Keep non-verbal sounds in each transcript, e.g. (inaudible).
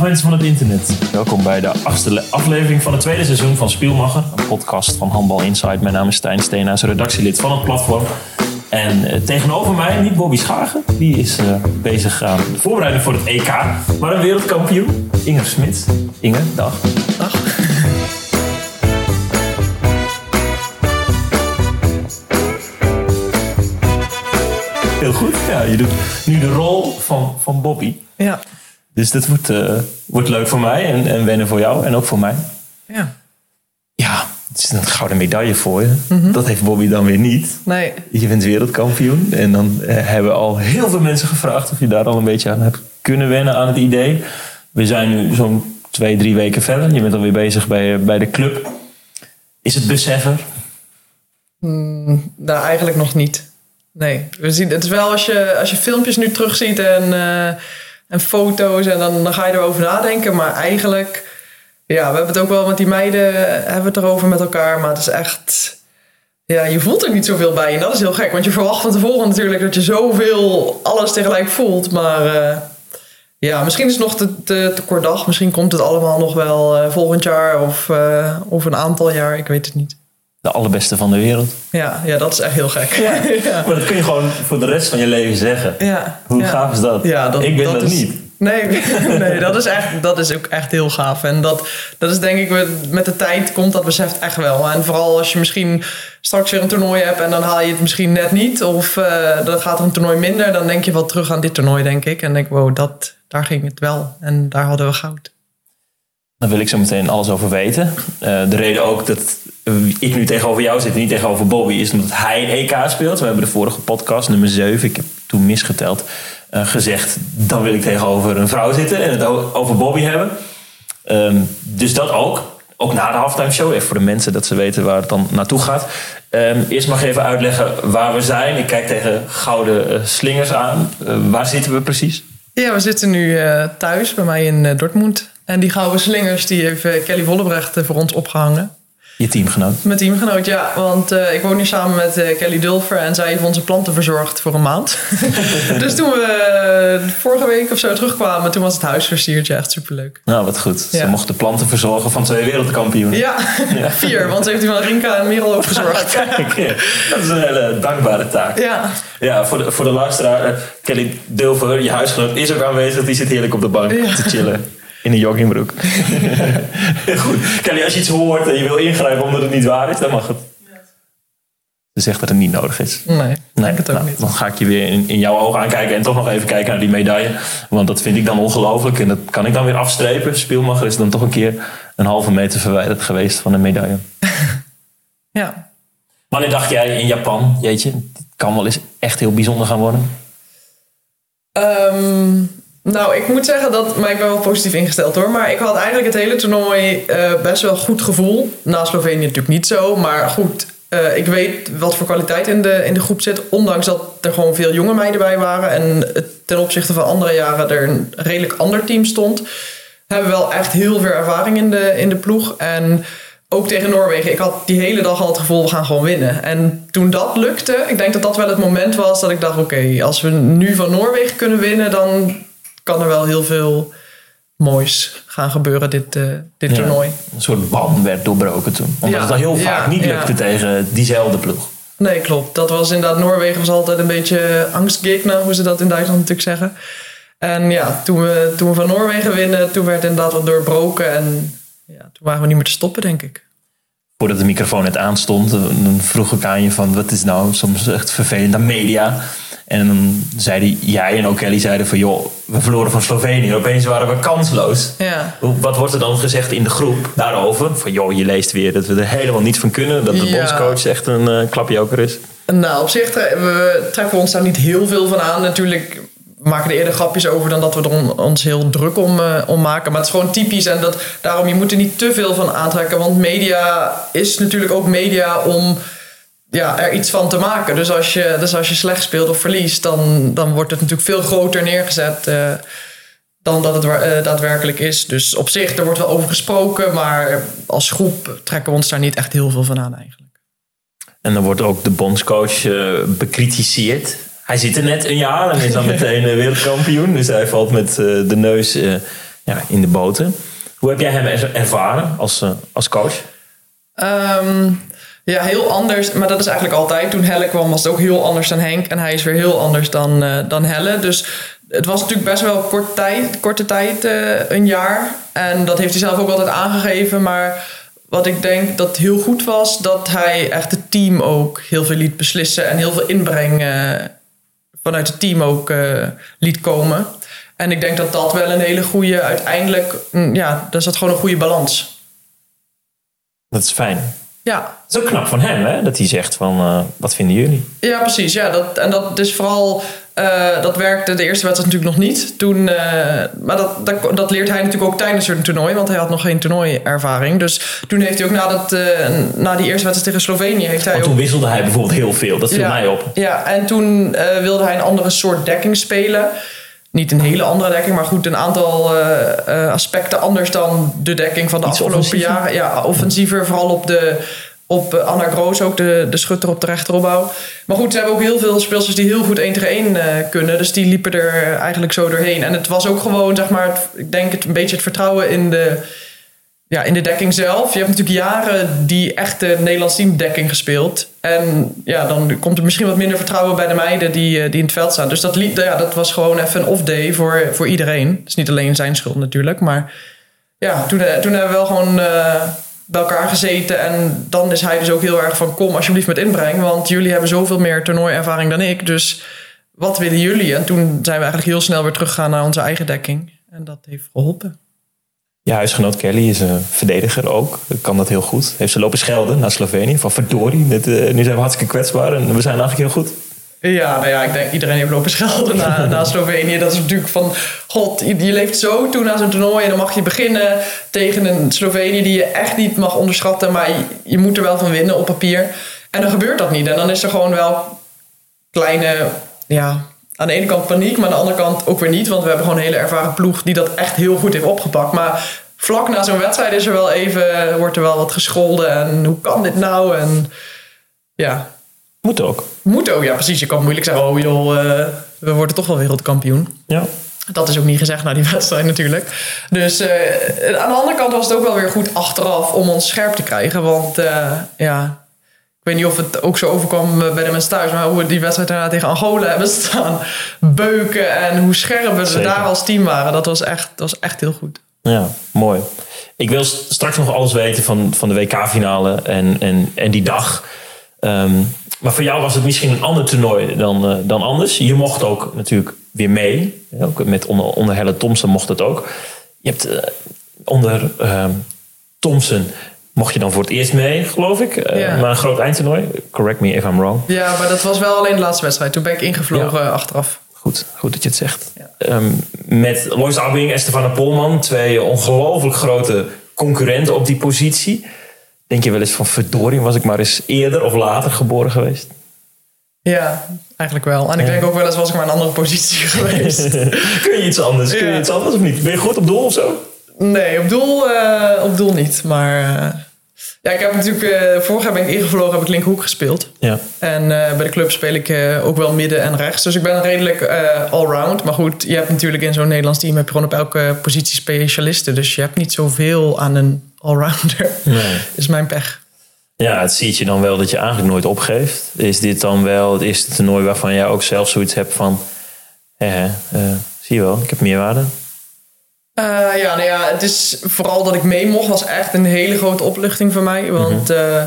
Dag mensen van het internet. Welkom bij de achtste aflevering van het tweede seizoen van Spielmacher. Een podcast van Handbal Insight. Mijn naam is Stijn Steenhuis, redactielid van het platform. En eh, tegenover mij, niet Bobby Schagen. Die is eh, bezig aan de voorbereiding voor het EK. Maar een wereldkampioen, Inge Smit. Inge, dag. Dag. Heel goed. Ja, je doet nu de rol van, van Bobby. Ja. Dus dit wordt, eh, wordt leuk voor mij en, en wennen voor jou en ook voor mij. Ja. Ja, het is een gouden medaille voor je. Dat heeft Bobby dan weer niet. Nee. Je bent wereldkampioen. En dan eh, hebben al heel veel mensen gevraagd of je daar al een beetje aan hebt kunnen wennen aan het idee. We zijn nu zo'n twee, drie weken verder. Je bent alweer bezig bij, bij de club. Is het beseffen? Nou, eigenlijk nog niet. Nee. We zien, het is wel als je, als je filmpjes nu terugziet en, eh, en foto's en dan, dan ga je erover nadenken. Maar eigenlijk, ja, we hebben het ook wel met die meiden, hebben we het erover met elkaar. Maar het is echt, ja, je voelt er niet zoveel bij. En dat is heel gek, want je verwacht van tevoren natuurlijk dat je zoveel alles tegelijk voelt. Maar eh, ja, misschien is het nog te, te, kort dag. Misschien komt het allemaal nog wel eh, volgend jaar of, eh, of een aantal jaar. Ik weet het niet. De allerbeste van de wereld. Ja, ja dat is echt heel gek. (laughs) Ja, Maar dat kun je gewoon voor de rest van je leven zeggen. ja. Hoe ja. gaaf is dat? Ja, dat Ik ben dat, is, niet. Nee, (laughs) nee dat, is echt, dat is ook echt heel gaaf. En dat, dat is denk ik, met- met de tijd komt dat besef echt wel. En vooral als je misschien straks weer een toernooi hebt en dan haal je het misschien net niet. Of eh, dan gaat er een toernooi minder. Dan denk je wel terug aan dit toernooi, denk ik. En denk, wow, dat, daar ging het wel. En daar hadden we goud. Daar wil ik zo meteen alles over weten. Eh, de reden ook dat ik nu tegenover jou zit en niet tegenover Bobby is omdat hij EK speelt. We hebben de vorige podcast, nummer 7, ik heb toen misgeteld, eh, gezegd dan wil ik tegenover een vrouw zitten en het over Bobby hebben. Ehm, dus dat ook. Ook na de halftime show, even voor de mensen dat ze weten waar het dan naartoe gaat. Ehm, eerst mag je even uitleggen waar we zijn. Ik kijk tegen gouden eh, slingers aan. Eh, waar zitten we precies? Ja, we zitten nu eh, thuis bij mij in eh, Dortmund. En die gouden slingers die heeft eh, Kelly Vollebrecht eh, voor ons opgehangen. Je teamgenoot. Mijn teamgenoot, ja. Want eh, ik woon hier samen met eh, Kelly Dulfer en zij heeft onze planten verzorgd voor een maand. (laughs) dus toen we eh, vorige week of zo terugkwamen, toen was het huis versierd. Ja, echt superleuk. Nou, wat goed. Ze Ja. mochten planten verzorgen van twee wereldkampioenen. Ja, (laughs) vier, want ze heeft die van Rinka en Merel ook verzorgd. (laughs) Kijk, dat is een hele dankbare taak. Ja, Ja, voor de, voor de luisteraar, Kelly Dulver, je huisgenoot, is ook aanwezig. Die zit heerlijk op de bank te chillen. In een joggingbroek. (laughs) Goed. Kelly, als je iets hoort en je wil ingrijpen omdat het niet waar is, dan mag het. Ze zegt dat het niet nodig is. nee, denk het ook nou, niet. Dan ga ik je weer in, in jouw ogen aankijken en toch nog even kijken naar die medaille. Want dat vind ik dan ongelooflijk en dat kan ik dan weer afstrepen. Spielmacher is dan toch een keer een halve meter verwijderd geweest van een medaille. (laughs) Ja. Wanneer dacht jij in Japan, jeetje, dit kan wel eens echt heel bijzonder gaan worden? Ehm, nou, ik moet zeggen dat, maar ik ben wel positief ingesteld hoor. Maar ik had eigenlijk het hele toernooi eh, best wel goed gevoel. Na Slovenië natuurlijk niet zo, maar goed. eh, ik weet wat voor kwaliteit in de, in de groep zit. Ondanks dat er gewoon veel jonge meiden bij waren. En ten opzichte van andere jaren er een redelijk ander team stond. Hebben we wel echt heel veel ervaring in de, in de ploeg. En ook tegen Noorwegen. Ik had die hele dag al het gevoel, we gaan gewoon winnen. En toen dat lukte, ik denk dat dat wel het moment was dat ik dacht... oké, als we nu van Noorwegen kunnen winnen... dan kan er wel heel veel moois gaan gebeuren dit, eh, dit Ja. toernooi. Een soort ban werd doorbroken toen. Omdat Ja, het al heel ja, vaak niet lukte tegen diezelfde ploeg. Nee, klopt. Dat was inderdaad... Noorwegen was altijd een beetje angstgegner, hoe ze dat in Duitsland natuurlijk zeggen. En ja, toen we, toen we van Noorwegen winnen... toen werd inderdaad wat doorbroken. En ja, toen waren we niet meer te stoppen, denk ik. Voordat de microfoon net aanstond, dan vroeg ik aan je van wat is nou soms echt vervelend aan media. En dan zeiden jij en ook Kelly zeiden van joh, we verloren van Slovenië. Opeens waren we kansloos. Ja. Wat wordt er dan gezegd in de groep daarover? Van joh, je leest weer dat we er helemaal niets van kunnen. Dat de Ja. bondscoach echt een eh klapjoker is. Nou, op zich tre- we trekken we ons daar niet heel veel van aan. Natuurlijk maken er eerder grapjes over dan dat we er on- ons heel druk om, eh, om maken. Maar het is gewoon typisch en dat, daarom je moet er niet te veel van aantrekken. Want media is natuurlijk ook media om ja, er iets van te maken. Dus als je, dus als je slecht speelt of verliest, dan, dan wordt het natuurlijk veel groter neergezet. eh, dan dat het eh, daadwerkelijk is. Dus op zich, er wordt wel over gesproken, maar als groep trekken we ons daar niet echt heel veel van aan eigenlijk. En dan wordt ook de bondscoach bekritiseerd. Hij zit er net een jaar en is dan meteen eh, wereldkampioen. Dus hij valt met eh, de neus eh, ja, in de boten. Hoe heb jij hem er- ervaren als, als coach? Ehm, ja, heel anders. Maar dat is eigenlijk altijd. Toen Helle kwam was het ook heel anders dan Henk. En hij is weer heel anders dan, dan Helle. Dus het was natuurlijk best wel korte tijd, een jaar. En dat heeft hij zelf ook altijd aangegeven. Maar wat ik denk dat heel goed was, dat hij echt het team ook heel veel liet beslissen. En heel veel inbreng vanuit het team ook eh, liet komen. En ik denk dat dat wel een hele goede, uiteindelijk, mm, ja, daar zat gewoon een goede balans. Dat is fijn. Ja, Het is ook knap van hem, hè? Dat hij zegt van, eh, wat vinden jullie? Ja, precies. Ja, dat, en dat is vooral. Eh, dat werkte de eerste wedstrijd natuurlijk nog niet. Toen, eh, maar dat, dat, dat leert hij natuurlijk ook tijdens een toernooi, want hij had nog geen toernooiervaring. Dus toen heeft hij ook na, dat, eh, na die eerste wedstrijd tegen Slovenië. Heeft hij Want ook, toen wisselde hij bijvoorbeeld heel veel. Dat viel ja, mij op. Ja, en toen wilde hij een andere soort dekking spelen. Niet een hele andere dekking, maar goed, een aantal aspecten anders dan de dekking van de Iets afgelopen offensiever? jaren. Ja, offensiever, vooral op de. Op eh, Anna Groos ook, de, de schutter op de rechteropbouw. Maar goed, ze hebben ook heel veel speelsters die heel goed 1 tegen 1 eh, kunnen. Dus die liepen er eigenlijk zo doorheen. En het was ook gewoon, zeg maar, ik denk het, een beetje het vertrouwen in de, ja, in de dekking zelf. Je hebt natuurlijk jaren die echte Nederlands teamdekking gespeeld. En ja, dan komt er misschien wat minder vertrouwen bij de meiden die, eh, die in het veld staan. Dus dat, liet, ja, dat was gewoon even een off-day voor, voor iedereen. Het is niet alleen zijn schuld natuurlijk. Maar ja, toen, toen hebben we wel gewoon bij elkaar gezeten. En dan is hij dus ook heel erg van... kom alsjeblieft met inbreng. Want jullie hebben zoveel meer toernooiervaring dan ik. Dus wat willen jullie? En toen zijn we eigenlijk heel snel weer teruggegaan naar onze eigen dekking. En dat heeft geholpen. Je huisgenoot Kelly is een verdediger ook. Kan dat heel goed. Heeft ze lopen schelden naar Slovenië. Van verdorie, eh, nu zijn we hartstikke kwetsbaar. En we zijn eigenlijk heel goed. Ja, nou ja, ik denk iedereen heeft lopen schelden na, (laughs) na Slovenië. Dat is natuurlijk van, god, je, leeft zo toe na zo'n toernooi... en dan mag je beginnen tegen een Slovenië die je echt niet mag onderschatten... maar je, je moet er wel van winnen op papier. En dan gebeurt dat niet. En dan is er gewoon wel kleine, ja, aan de ene kant paniek... maar aan de andere kant ook weer niet. Want we hebben gewoon een hele ervaren ploeg die dat echt heel goed heeft opgepakt. Maar vlak na zo'n wedstrijd is er wel even, wordt er wel wat gescholden... en hoe kan dit nou? En ja, Moet ook. moet ook, ja precies. Je kan moeilijk zeggen, oh joh, eh, we worden toch wel wereldkampioen. Ja. Dat is ook niet gezegd na die (laughs) wedstrijd natuurlijk. Dus eh, aan de andere kant was het ook wel weer goed achteraf om ons scherp te krijgen. Want eh, ja, ik weet niet of het ook zo overkwam bij de mensen thuis. Maar hoe we die wedstrijd daarna tegen Angola hebben (laughs) staan beuken. En hoe scherp we Zeker. daar als team waren. Dat was echt, dat was echt heel goed. Ja, mooi. Ik wil straks nog alles weten van, van de WK-finale en, en, en die dag. Ehm, maar voor jou was het misschien een ander toernooi dan, eh, dan anders. Je mocht ook natuurlijk weer mee. Ja, Ook met onder, onder Helle Thompson mocht het ook. Je hebt eh, onder ehm, Thompson mocht je dan voor het eerst mee, geloof ik. Eh, Ja. Maar een groot eindtoernooi. Correct me if I'm wrong. Ja, maar dat was wel alleen de laatste wedstrijd. Toen ben ik ingevlogen achteraf. Goed, goed dat je het zegt. Ehm, met Lois Abbing en Stefana Polman, twee ongelooflijk grote concurrenten op die positie. Denk je wel eens van verdorie, was ik maar eens eerder of later geboren geweest? Ja, eigenlijk wel. En ik denk ook wel eens was ik maar in een andere positie (laughs) geweest. (laughs) Kun je iets anders? Kun je iets anders of niet? Ben je goed op doel of zo? Nee, op doel, eh, op doel niet. Maar eh, ja, ik heb natuurlijk... eh, vorig jaar ben ik ingevlogen, heb ik linkerhoek gespeeld. Ja. En bij de club speel ik ook wel midden en rechts. Dus ik ben redelijk allround. Maar goed, je hebt natuurlijk in zo'n Nederlands team... heb je gewoon op elke positie specialisten. Dus je hebt niet zoveel aan een allrounder. Nee. is mijn pech. Ja, het ziet je dan wel dat je eigenlijk nooit opgeeft. Is dit dan wel het eerste toernooi waarvan jij ook zelf zoiets hebt van... Hè, hè, eh, zie je wel, ik heb meerwaarde. Eh, ja, nou ja, het is vooral dat ik mee mocht, was echt een hele grote opluchting voor mij. Want eh,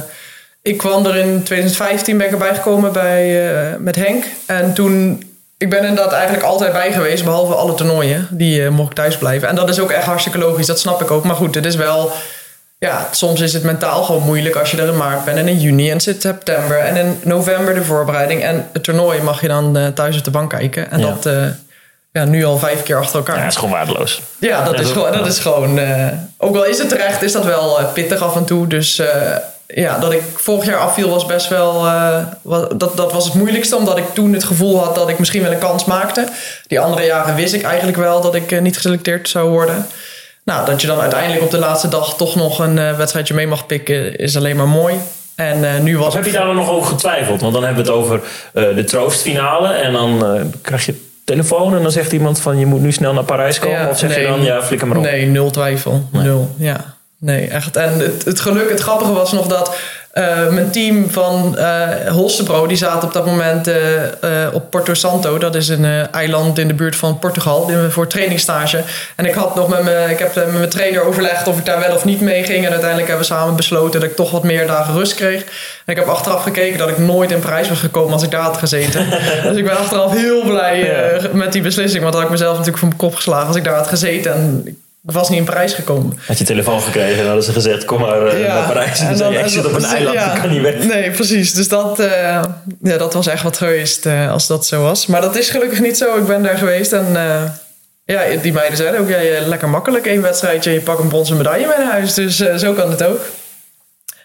ik kwam er in 2015 ben ik erbij gekomen bij, eh, met Henk. En toen, ik ben inderdaad eigenlijk altijd bij geweest, behalve alle toernooien. Die eh, mocht ik thuis blijven. En dat is ook echt hartstikke logisch, dat snap ik ook. Maar goed, het is wel, ja, soms is het mentaal gewoon moeilijk als je er in maart bent. En in juni en in september en in november de voorbereiding. En het toernooi mag je dan eh, thuis op de bank kijken. En Ja. dat, eh, ja, nu al vijf keer achter elkaar. Ja, is gewoon waardeloos. Ja, dat Ja, is gewoon, dat is gewoon eh, ook al is het terecht, is dat wel pittig af en toe. Dus ja, dat ik vorig jaar afviel was best wel, dat, dat was het moeilijkste. Omdat ik toen het gevoel had dat ik misschien wel een kans maakte. Die andere jaren wist ik eigenlijk wel dat ik niet geselecteerd zou worden. Nou, dat je dan uiteindelijk op de laatste dag toch nog een eh, wedstrijdje mee mag pikken, is alleen maar mooi. En eh, nu was Of heb je daar dan nog over getwijfeld? Want dan hebben we het over eh, de troostfinale. En dan krijg je telefoon en dan zegt iemand van je moet nu snel naar Parijs komen? Ja, of zeg je nee. dan ja, flikker maar op? Nee, nul twijfel. Nul, ja. Nee, echt. En het, het geluk, het grappige was nog dat eh, mijn team van eh Holstebro... die zaten op dat moment eh, op Porto Santo. Dat is een eiland in de buurt van Portugal voor trainingsstage. En ik, had nog met mijn, ik heb met mijn trainer overlegd of ik daar wel of niet mee ging. En uiteindelijk hebben we samen besloten dat ik toch wat meer dagen rust kreeg. En ik heb achteraf gekeken dat ik nooit in Parijs was gekomen als ik daar had gezeten. (laughs) dus ik ben achteraf heel blij met die beslissing. Want dan had ik mezelf natuurlijk voor mijn kop geslagen als ik daar had gezeten. En ik was niet in Parijs gekomen. Had je telefoon gekregen en hadden ze gezegd kom maar eh, naar Parijs. En en dan zei je, ik zit op een (laughs) eiland, ja. ik kan niet weg. Nee, precies. Dus dat, eh, ja, dat was echt wat geweest eh, als dat zo was. Maar dat is gelukkig niet zo. Ik ben daar geweest en ja, die meiden zeiden ook... Ja, lekker makkelijk één wedstrijdje en je pakt een bronzen medaille mee naar huis. Dus zo kan het ook.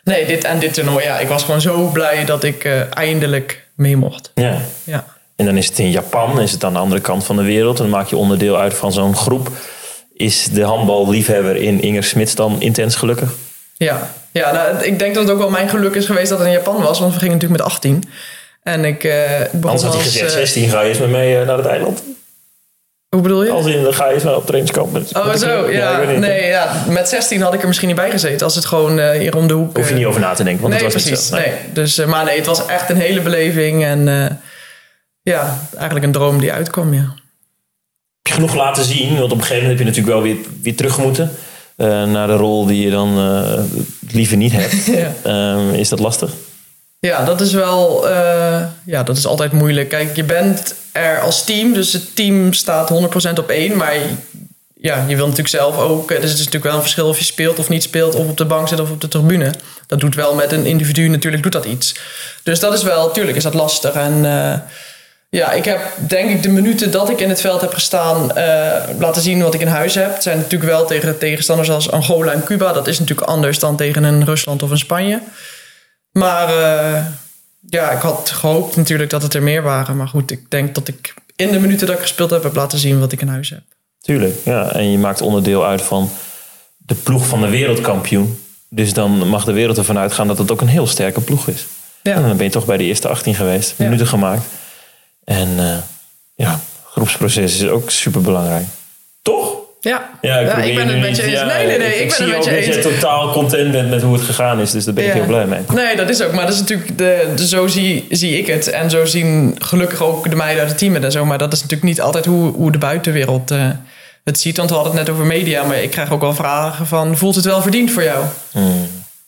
Nee, dit en dit toernooi, ja, ik was gewoon zo blij dat ik eindelijk mee mocht. Ja. Ja. En dan is het in Japan, is het aan de andere kant van de wereld. En dan maak je onderdeel uit van zo'n groep. Is de handballiefhebber in Inger Smits dan intens gelukkig? Ja, ja nou, ik denk dat het ook wel mijn geluk is geweest dat het in Japan was. Want we gingen natuurlijk met 18. En ik eh begon Anders had hij als, gezegd, eh, 16 ga je eens met mee eh, naar het eiland. Hoe bedoel je? Als in, dan ga je eens maar op trainingskamp. Met, Oh, met zo, ja. nee, ja. Met 16 had ik er misschien niet bij gezeten. Als het gewoon eh, hier om de hoek... Hoef je eh, niet over na te denken, want nee, het was precies. niet zo. Nee. Dus, eh, maar nee, het was echt een hele beleving. En eh, ja, eigenlijk een droom die uitkwam, ja. Genoeg laten zien? Want op een gegeven moment heb je natuurlijk wel weer, weer terug moeten. eh, naar de rol die je dan eh, liever niet hebt. (laughs) Ja. Ehm, is dat lastig? Ja, dat is wel... eh, ja, dat is altijd moeilijk. Kijk, je bent er als team. Dus het team staat 100% op één. Maar ja, je wil natuurlijk zelf ook... Dus het is natuurlijk wel een verschil of je speelt of niet speelt... of op de bank zit of op de tribune. Dat doet wel met een individu natuurlijk doet dat iets. Dus dat is wel... Tuurlijk is dat lastig. En ja, ik heb denk ik de minuten dat ik in het veld heb gestaan... eh, laten zien wat ik in huis heb. Het zijn natuurlijk wel tegen tegenstanders als Angola en Cuba. Dat is natuurlijk anders dan tegen een Rusland of een Spanje. Maar eh, ja, ik had gehoopt natuurlijk dat het er meer waren. Maar goed, ik denk dat ik in de minuten dat ik gespeeld heb... heb laten zien wat ik in huis heb. Tuurlijk, ja. En je maakt onderdeel uit van de ploeg van de wereldkampioen. Dus dan mag de wereld ervan uitgaan dat het ook een heel sterke ploeg is. Ja. En dan ben je toch bij de eerste 18 geweest, Ja. minuten gemaakt. En eh, ja, groepsproces is ook super belangrijk. Toch? Ja, Ja, ik ben het met je eens. ja, Nee, nee, nee, ik ben het met je dat eens. je totaal content bent met hoe het gegaan is. Dus daar ben ik heel blij mee. Nee, dat is ook. Maar dat is natuurlijk de, de, zo zie, zie ik het. En zo zien gelukkig ook de meiden uit het team en zo. Maar dat is natuurlijk niet altijd hoe, hoe de buitenwereld eh, het ziet. Want we hadden het net over media. Maar ik krijg ook wel vragen van... voelt het wel verdiend voor jou?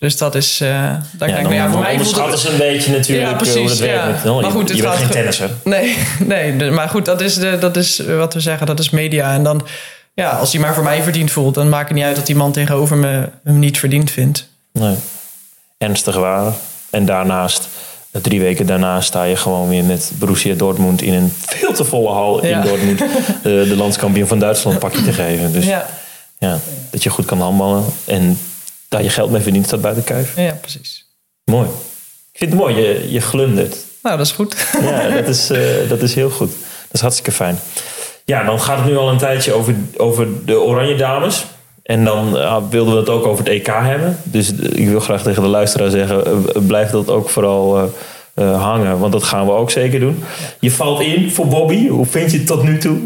Dus dat is... eh Ja, denk ik, voor mij ze een beetje natuurlijk Ja, eh, precies, hoe het werkt. ja. Met, Maar je, goed, je bent geen tennisser. Nee, (laughs) nee de- maar goed, dat is, de, dat is wat we zeggen. Dat is media. En dan... Ja, als hij maar voor mij verdiend voelt... dan maakt het niet uit dat die man tegenover me hem niet verdiend vindt. Nee. Ernstig waar. En daarnaast, eh, drie weken daarna, sta je gewoon weer met Borussia Dortmund in een veel te volle hal Ja. in Dortmund. (laughs) eh, de landskampioen van Duitsland pakje te geven. Dus ja. Ja, dat je goed kan handballen en daar je geld mee verdient, staat buiten kijf. ja precies. Mooi. Ik vind het mooi, je, je glundert. Nou, dat is goed. (laughs) Ja, dat is, eh, dat is heel goed. Dat is hartstikke fijn. Ja, dan gaat het nu al een tijdje over, over de Oranje Dames. En dan eh, wilden we het ook over het EK hebben. Dus eh, ik wil graag tegen de luisteraar zeggen: blijf dat ook vooral hangen. Want dat gaan we ook zeker doen. Je valt in voor Bobby. Hoe vind je het tot nu toe?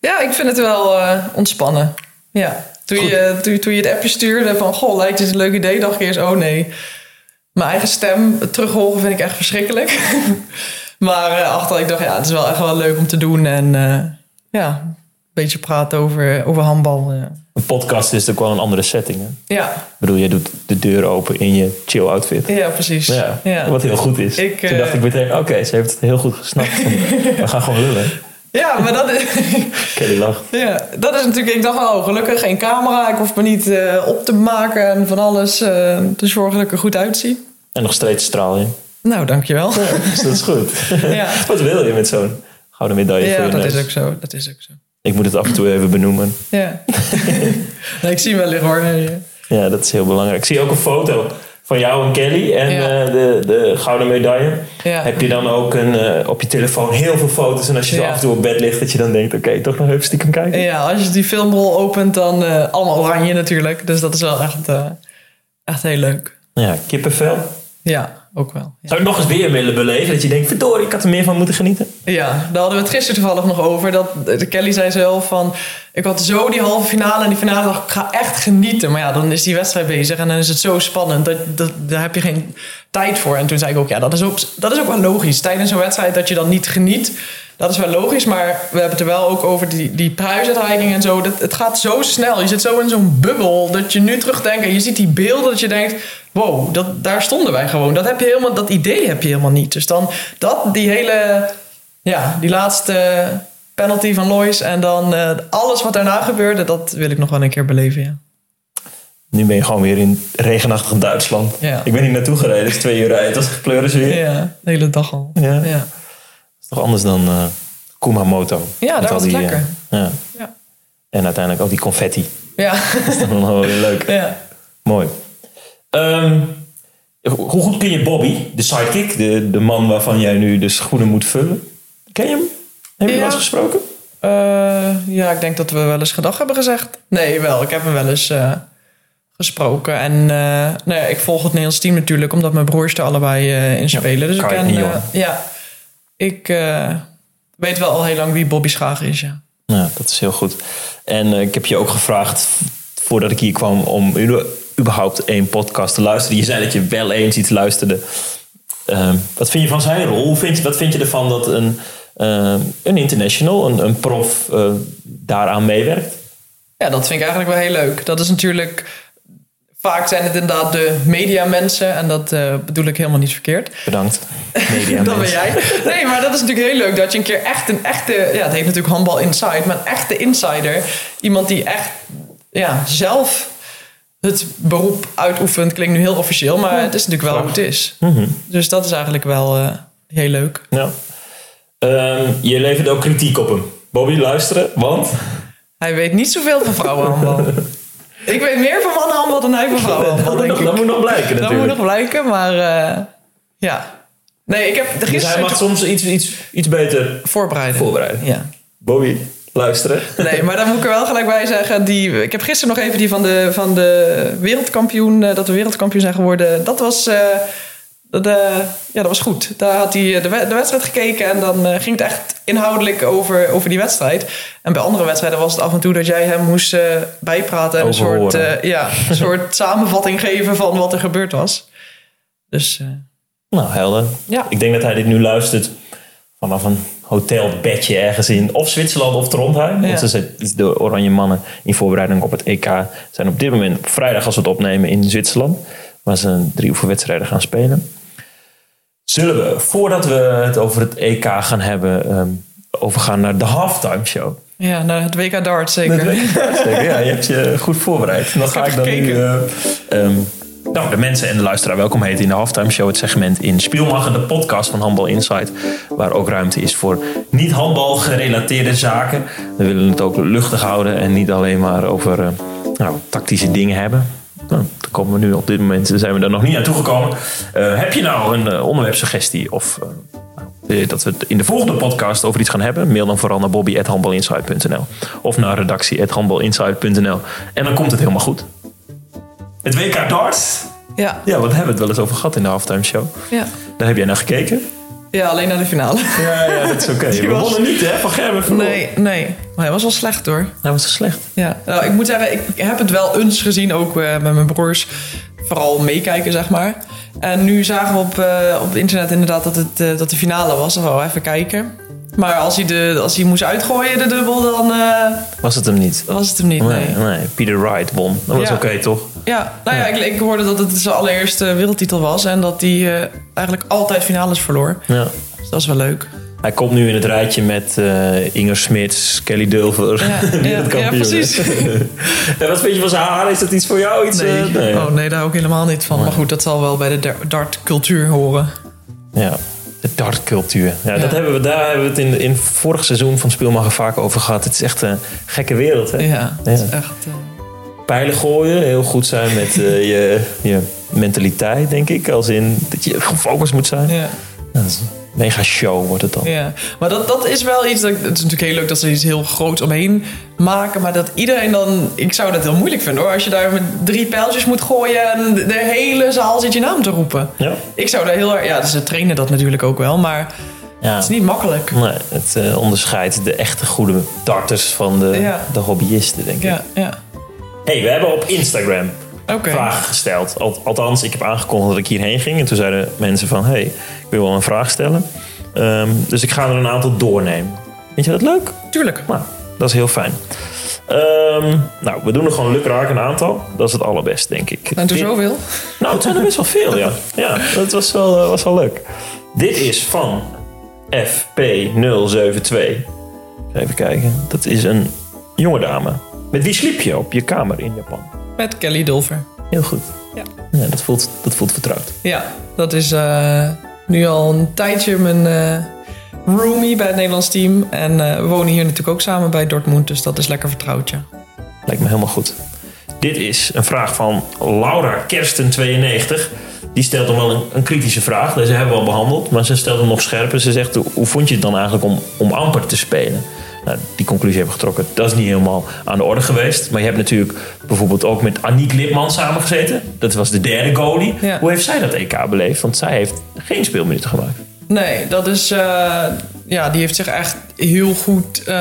Ja, ik vind het wel ontspannen. Ja. Toen je, toen, toen je het appje stuurde van... Goh, lijkt het een leuk idee, dacht ik eerst... Oh nee, mijn eigen stem terughoren vind ik echt verschrikkelijk. (laughs) maar uh, achteraf ik dacht, ja, het is wel echt wel leuk om te doen. En uh, ja, een beetje praten over, over handbal. Uh. Een podcast is natuurlijk wel een andere setting. Hè? Ja. Ik bedoel, jij doet de deur open in je chill outfit. Ja, precies. Ja, ja. Wat heel goed is. Ik, Toen dacht ik meteen, oké, okay, ze heeft het heel goed gesnapt. (laughs) We gaan gewoon lullen. Ja, maar dat is... Kelly lacht. Ja, dat is natuurlijk... Ik dacht, oh, gelukkig geen camera. Ik hoef me niet uh, op te maken en van alles uh, te zorgen dat ik er goed uitzie. En nog steeds straal je. Nou, dankjewel. Ja, dus dat is goed. (laughs) Ja. Wat wil je met zo'n gouden medaille ja, voor je dat neus? is ook zo. Dat is ook zo. Ik moet het af en toe even benoemen. Ja. (laughs) nee, ik zie hem wel liggen hoor. Nee. Ja, dat is heel belangrijk. Ik zie ook een foto van jou en Kelly en Ja. uh, de, de gouden medaille. Ja. Heb je dan ook een, uh, op je telefoon heel veel foto's en als je zo Ja. af en toe op bed ligt, dat je dan denkt, oké, okay, toch nog even stiekem kijken? Ja, als je die filmrol opent, dan uh, allemaal oranje natuurlijk. Dus dat is wel echt, echt heel leuk. Ja, kippenvel. Ja, ook wel. Ja. Zou je nog eens weer willen beleven? Dat je denkt, verdorie, ik had er meer van moeten genieten. Ja, daar hadden we het gisteren toevallig nog over. Dat de Kelly zei zelf van... Ik had zo die halve finale en die finale dacht ik ga echt genieten. Maar ja, dan is die wedstrijd bezig en dan is het zo spannend. Dat, dat, daar heb je geen tijd voor. En toen zei ik ook, ja, dat is ook, dat is ook wel logisch. Tijdens zo'n wedstrijd dat je dan niet geniet... Dat is wel logisch, maar we hebben het er wel ook over die, die prijsuitreiking en zo. Dat, het gaat zo snel. Je zit zo in zo'n bubbel dat je nu terugdenkt en je ziet die beelden dat je denkt... Wow, dat, daar stonden wij gewoon. Dat, heb je helemaal, dat idee heb je helemaal niet. Dus dan dat, die hele... Ja, die laatste penalty van Lois en dan eh, alles wat daarna gebeurde... dat wil ik nog wel een keer beleven, ja. Nu ben je gewoon weer in regenachtig Duitsland. Ja. Ik ben hier naartoe gereden, het is twee uur rijden. Dat is pleurisweer. Ja, de hele dag al. Ja. Is toch anders dan eh Kumamoto. Ja, al was die, lekker. eh, ja. ja. En uiteindelijk ook die confetti. ja. Dat is dan wel weer leuk. ja. Mooi. Ehm, hoe goed ken je Bobby, de sidekick? De, de man waarvan jij nu de schoenen moet vullen. Ken je hem? Heb je Ja. wel eens gesproken? Eh, ja, ik denk dat we wel eens gedag hebben gezegd. Nee, wel. Ik heb hem wel eens gesproken. En eh, nou ik volg het Nederlands team natuurlijk, omdat mijn broers er allebei in spelen. dus ik ken, ja, ik eh, weet wel al heel lang wie Bobby Schager is, ja. Ja, dat is heel goed. En eh, ik heb je ook gevraagd, voordat ik hier kwam, om u- überhaupt één podcast te luisteren. Je zei dat je wel eens iets luisterde. Ehm, wat vind je van zijn rol? Hoe vind je, wat vind je ervan dat een, ehm, een international, een, een prof, eh, daaraan meewerkt? Ja, dat vind ik eigenlijk wel heel leuk. Dat is natuurlijk... Vaak zijn het inderdaad de mediamensen. En dat eh, bedoel ik helemaal niet verkeerd. Bedankt. Media (laughs) dat ben jij. Nee, maar dat is natuurlijk heel leuk dat je een keer echt een echte... Ja, het heet natuurlijk handbal inside. Maar een echte insider. Iemand die echt ja, zelf het beroep uitoefent. Klinkt nu heel officieel. Maar het is natuurlijk wel hoe het is. Mhm. Dus dat is eigenlijk wel eh, heel leuk. Ja. Ehm, je levert ook kritiek op hem. Bobby, luisteren, want... Hij weet niet zoveel van vrouwenhandbal. (laughs) ik weet meer van mannenhandbal dan hij van vrouwenhandbal, (laughs) dat, moet denk nog, dat ik. moet nog blijken Dat moet natuurlijk. nog blijken, maar eh, ja. Nee, ik heb Dus hij gisteren mag soms iets, iets, iets beter voorbereiden. voorbereiden. Ja. Bobby, luisteren. Nee, maar dan moet ik er wel gelijk bij zeggen. Die, ik heb gisteren nog even die van de, van de wereldkampioen, eh, dat we wereldkampioen zijn geworden. Dat was, eh, dat, eh, ja, dat was goed. Daar had hij eh, de, de wedstrijd gekeken en dan eh, ging het echt inhoudelijk over, over die wedstrijd. En bij andere wedstrijden was het af en toe dat jij hem moest bijpraten en een soort, ja, (laughs) een soort samenvatting geven van wat er gebeurd was. Dus Nou, helder. Ja. Ik denk dat hij dit nu luistert vanaf een hotelbedje ergens in of Zwitserland of Trondheim. Ja. Want ze zijn- de Oranje Mannen in voorbereiding op het EK zijn op dit moment op vrijdag als we het opnemen in Zwitserland. Waar ze drie oefenwedstrijden gaan spelen. Zullen we, voordat we het over het EK gaan hebben, ehm, overgaan naar de halftime show? ja, naar het WK Dart zeker. Ik zeker. Ja, je hebt je goed voorbereid. Dan ga ik dan nu... eh, ehm, nou, de mensen en de luisteraar welkom heten in de Halftime Show. Het segment in Spielmacher, de podcast van Handbal Insight. Waar ook ruimte is voor niet handbal gerelateerde zaken. We willen het ook luchtig houden en niet alleen maar over eh, nou, tactische dingen hebben. Nou, daar komen we nu op dit moment, zijn we daar nog niet aan toegekomen. Eh, heb je nou een eh, onderwerpsuggestie of... eh, dat we het in de volgende podcast over iets gaan hebben? Mail dan vooral naar bobby.handbalinsight.nl of naar redactie.handbalinsight.nl en dan komt het helemaal goed. Het WK darts? Ja, Ja, wat hebben we het wel eens over gehad in de halftime show? ja. Daar heb jij naar gekeken? Ja, alleen naar de finale. Ja, ja, dat is (laughs) oké. Die We was- wonnen niet, hè? Van Gerben. Nee, nee. Maar hij was wel slecht hoor. Dat was zo slecht. Ja, nou, ik moet zeggen, ik heb het wel eens gezien, ook eh, met mijn broers. Vooral meekijken, zeg maar. En nu zagen we op, eh, op internet inderdaad dat, het, eh, dat de finale was. Dan gaan we even kijken. Maar als hij, de, als hij moest uitgooien, de dubbel, dan eh, Was het hem niet? was het hem niet. Nee, Nee. nee. Peter Wright won. Dat was Ja. oké, toch? Ja, nou ja, ik, ik hoorde dat het zijn allereerste wereldtitel was. En dat hij eh, eigenlijk altijd finales verloor. Ja. Dus dat is wel leuk. Hij komt nu in het rijtje met eh, Inger Smits, Kelly Dulver. Ja, (laughs) ja, wereldkampioen. ja, precies. (laughs) en wat vind je van zijn haar? Is dat iets voor jou? Iets, Nee. nee. Oh nee, daar ik helemaal niet van. Maar goed, dat zal wel bij de dar- dartcultuur horen. Ja, de dartcultuur. Ja, Ja. Dat hebben we, daar hebben we het in, in vorig seizoen van Spielmacher vaak over gehad. Het is echt een gekke wereld. Hè? Ja, het is echt... eh, Pijlen gooien, heel goed zijn met eh, (laughs) je, je mentaliteit, denk ik. Als in dat je gefocust moet zijn. ja. Dat is mega show wordt het dan. Ja, maar dat, dat is wel iets. Dat, het is natuurlijk heel leuk dat ze iets heel groots omheen maken. Maar dat iedereen dan. Ik zou dat heel moeilijk vinden hoor. Als je daar met drie pijltjes moet gooien en de hele zaal zit je naam te roepen. Ja. Ik zou daar heel erg. Ja, dus ze trainen dat natuurlijk ook wel. Maar Ja. het is niet makkelijk. Nee, het eh, onderscheidt de echte goede darters van de, Ja. de hobbyisten, denk ik. Ja, ja. hey, we hebben op Instagram Vragen gesteld. Al- althans, ik heb aangekondigd dat ik hierheen ging. En toen zeiden mensen van, hey, ik wil wel een vraag stellen. Ehm, dus ik ga er een aantal doornemen. Vind je dat leuk? Tuurlijk. Nou, dat is heel fijn. Ehm, nou, we doen er gewoon lukraak een aantal. Dat is het allerbeste, denk ik. En er zoveel. Nou, het zijn er best wel veel, ja. (laughs) Ja, dat was wel, eh, was wel leuk. Dit is van FP072. Even kijken. Dat is een jonge dame. Met wie sliep je op je kamer in Japan? Met Kelly Dulver. Heel goed. Ja. Ja, dat, voelt, dat voelt vertrouwd. Ja, dat is eh, nu al een tijdje mijn eh roomie bij het Nederlands team. En eh, we wonen hier natuurlijk ook samen bij Dortmund. Dus dat is lekker vertrouwd, ja. Lijkt me helemaal goed. Dit is een vraag van Laura Kersten92. Die stelt dan wel een, een kritische vraag. Deze hebben we al behandeld. Maar ze stelt hem nog scherper. Ze zegt, hoe- hoe vond je het dan eigenlijk om, om amper te spelen? Nou, die conclusie hebben getrokken. Dat is niet helemaal aan de orde geweest. Maar je hebt natuurlijk bijvoorbeeld ook met Aniek Lipman samengezeten. Dat was de derde goalie. Ja. Hoe heeft zij dat EK beleefd? Want zij heeft geen speelminuten gemaakt. Nee, dat is. eh, ja, die heeft zich echt heel goed eh,